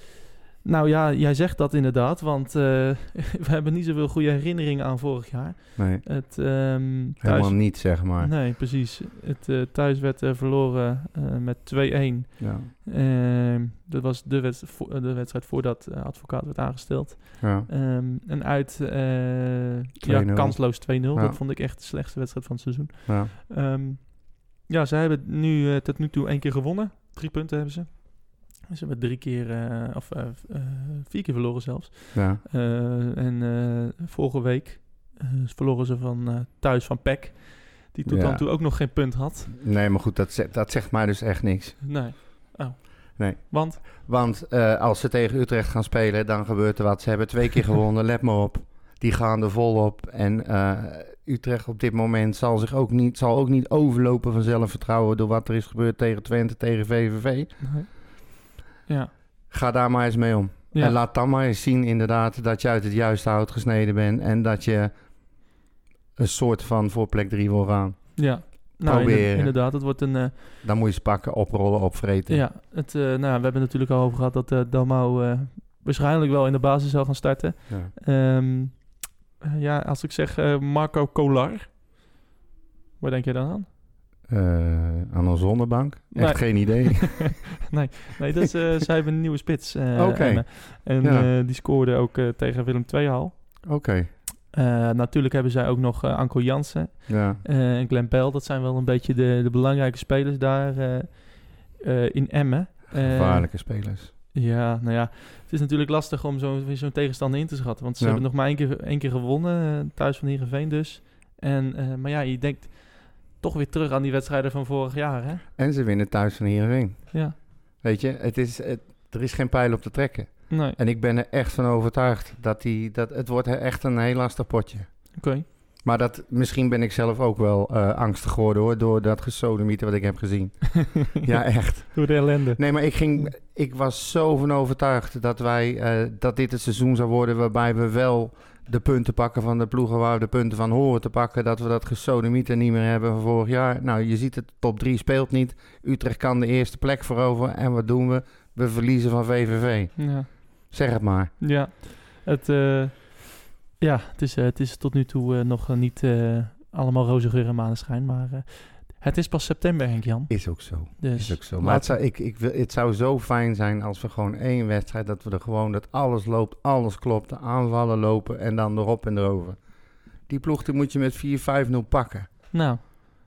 Nou ja, jij zegt dat inderdaad, want eh, we hebben niet zoveel goede herinneringen aan vorig jaar. Nee, Het ehm, thuis... helemaal niet zeg maar. Nee, precies. Het eh, thuis werd eh, verloren met 2-1. Ja, Ehm, dat was de, wedst- vo- de wedstrijd voordat advocaat werd aangesteld. ja. Ehm, en uit ja, 2-0. kansloos 2-0. Ja. Dat vond ik echt de slechtste wedstrijd van het seizoen. ja. Ja, ze hebben nu tot nu toe één keer gewonnen. Drie punten hebben ze. Ze hebben drie keer, eh, of eh, eh, vier keer verloren zelfs. ja. En vorige week verloren ze van thuis van PEC. Die tot Ja. dan toe ook nog geen punt had. Nee, maar goed, dat zegt, dat zegt mij dus echt niks. Nee. Oh. Nee. Want? Want als ze tegen Utrecht gaan spelen, dan gebeurt er wat. Ze hebben twee keer gewonnen, let maar op. Die gaan er volop. En eh, Utrecht op dit moment zal zich ook niet, zal ook niet overlopen van zelfvertrouwen... door wat er is gebeurd tegen Twente, tegen VVV. Nee. Ja. Ga daar maar eens mee om. ja. En laat dan maar eens zien inderdaad dat je uit het juiste hout gesneden bent... en dat je een soort van voor plek 3 wil gaan. ja. Nou, inderdaad, Proberen. inderdaad, het wordt een... eh, Dan moet je ze pakken, oprollen, opvreten. ja, het, eh, nou, we hebben natuurlijk al over gehad dat eh Dalmau waarschijnlijk wel in de basis zal gaan starten. Ja. Ehm, eh, ja, als ik zeg Marco Kolar, waar denk je dan aan? Eh, aan een zonnebank? Echt Nee. geen idee. Nee, dat is, eh, zij hebben een nieuwe spits. Oké. Emmen. En Ja. die scoorde ook tegen Willem II al. Oké, natuurlijk hebben zij ook nog Anko Jansen ja. en Glenn Pell. Dat zijn wel een beetje de, de belangrijke spelers daar in Emmen. Gevaarlijke spelers. Ja, nou ja, het is natuurlijk lastig om zo'n tegenstander in te schatten. Want ze Ja. hebben nog maar één keer, één keer gewonnen, thuis van Heerenveen dus. En, maar ja, je denkt toch weer terug aan die wedstrijden van vorig jaar, hè? En ze winnen thuis van Heerenveen. Ja, Weet je, het is, het, er is geen pijl op te trekken. nee, En ik ben er echt van overtuigd dat, die, dat het wordt echt een heel lastig potje. oké. Maar dat, misschien ben ik zelf ook wel eh, angstig geworden hoor, door dat gesodemieten wat ik heb gezien. ja, echt. Door de ellende. Nee, maar ik, ging, ik was zo van overtuigd dat, wij, eh, dat dit het seizoen zou worden waarbij we wel de punten pakken van de ploegen waar we de punten van horen te pakken. Dat we dat gesodemieten niet meer hebben van vorig jaar. Nou, je ziet het, top 3 speelt niet. Utrecht kan de eerste plek veroveren. En wat doen we? We verliezen van VVV. Ja, Zeg het maar. ja. Het, eh, ja, het, is, eh, het is tot nu toe eh, nog niet allemaal roze geur en maneschijn. Maar het is pas september, Henk-Jan. Is ook zo. Dus Is ook zo. Maar het zou, ik, ik, wil- het zou zo fijn zijn als we gewoon één wedstrijd, dat we er gewoon, dat alles loopt, alles klopt, de aanvallen lopen en dan erop en erover. Die ploeg die moet je met 4-5-0 pakken. Nou,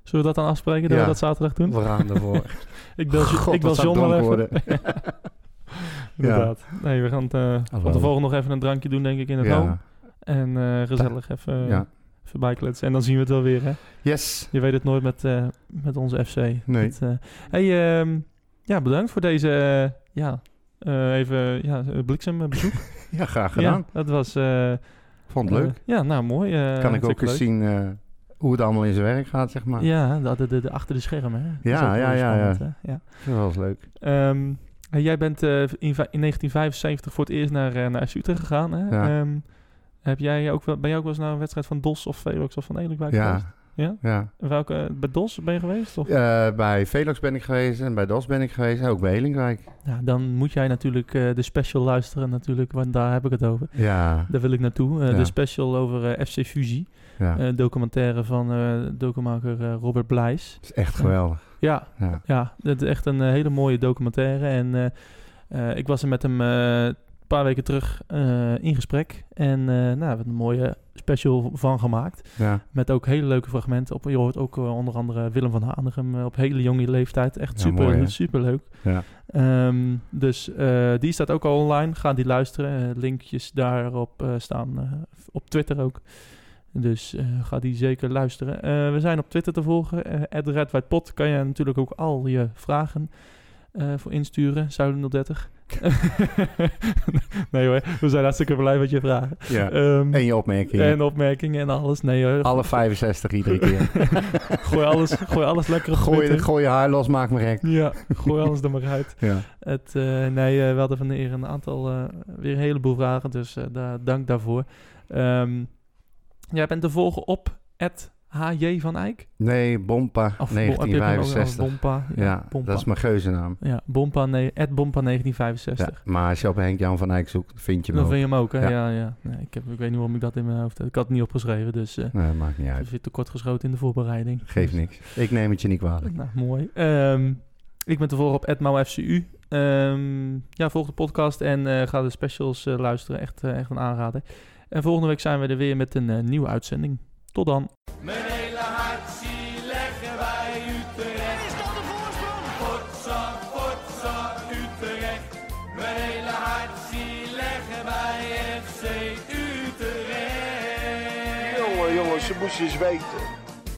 zullen we dat dan afspreken dat Ja. we dat zaterdag doen? We gaan ervoor. Ik bel, God, ik bel John wel even. worden. Inderdaad. Nee, we gaan het, eh, van wel. tevoren nog even een drankje doen, denk ik, in het home. ja. En eh, gezellig even, ja. Even bijkletsen. En dan zien we het wel weer, hè? Yes. Je weet het nooit met, eh, met onze FC. Nee. Eh, hey, ehm, ja, bedankt voor deze, eh, ja, even, ja, bliksembezoek. Ja, graag gedaan. ja, dat was... Vond het leuk. ja, nou, mooi. kan ik ook eens leuk. zien hoe het allemaal in zijn werk gaat, zeg maar. Ja, de, de, de, de achter de schermen, hè? Ja, ja, ja, spannend, ja. hè? ja. Dat eens leuk. Ehm, jij bent in, in 1975 voor het eerst naar, naar Utrecht gegaan. Hè? Ja. Ehm, heb jij ook wel, ben jij ook wel eens naar een wedstrijd van DOS of Velux of van Edelwijk geweest? Ja. Ja? ja. En Welke, bij DOS ben je geweest? Of? Eh, bij Velox ben ik geweest en bij DOS ben ik geweest. en Ook bij Helingwijk. Ja, dan moet jij natuurlijk eh, de special luisteren, natuurlijk, want daar heb ik het over. Ja. Daar wil ik naartoe. Eh, Ja. De special over eh, FC Fusie. ja. Eh, documentaire van eh eh, Robert Blijs. Het is echt geweldig. Ja, Ja. Ja, het is echt een eh, hele mooie documentaire. En eh, eh, ik was er met hem eh, paar weken terug eh, in gesprek. En eh nou, we hebben een mooie special van gemaakt. Ja. Met ook hele leuke fragmenten. Op, je hoort ook eh, onder andere Willem van Hanegem op hele jonge leeftijd. Echt Ja, super, mooi, super leuk. Ja. Ehm, dus die staat ook al online. Ga die luisteren. Linkjes daarop staan. op Twitter ook. Dus ga die zeker luisteren. We zijn op Twitter te volgen. Uh, @redwhitepot kan je natuurlijk ook al je vragen eh, voor insturen. Zuilen 030. nee hoor, we zijn hartstikke blij met je vragen. ja. Ehm, En je opmerkingen. en opmerkingen en alles. Nee hoor. Alle 65 iedere keer. gooi, alles, gooi alles lekker op gooi, Twitter. gooi je haar los, maak me gek. Ja, gooi alles er maar uit. Ja. Het, eh, nee, eh, we hadden van de eer een aantal, eh, weer een heleboel vragen, dus eh, daar, dank daarvoor. Ehm, jij bent te volgen op HJ van Eyck? Nee, Bompa Of Bo- heb je hem ook- 1965. oh, Bompa. Ja, Ja, Bompa. dat is mijn geuzennaam. Ja, Bompa, nee, Bompa Ja, 1965. maar als je op Henk-Jan van Eyck zoekt, vind je hem Dan ook. vind je hem ook, hè? Ja, Ja. Nee, ik, heb, ik weet niet waarom ik dat in mijn hoofd heb. Ik had het niet opgeschreven, dus eh Nee, maakt niet uit. is weer tekort geschoten in de voorbereiding. Geeft Dus- niks. Ik neem het je niet kwalijk. Nou, mooi. Ehm, ik ben te volgen op @mauFCU. Ehm ja, volg de podcast en eh, ga de specials eh, luisteren. Echt, echt een aanrader. En volgende week zijn we er weer met een nieuwe uitzending. Tot dan. Mijn hele hart zie leggen wij Utrecht. Is dat de voorsprong? Potsa, potsa, Utrecht. Mijn hele hart zie leggen wij FC Utrecht. Jongen, jongens, ze moesten eens weten.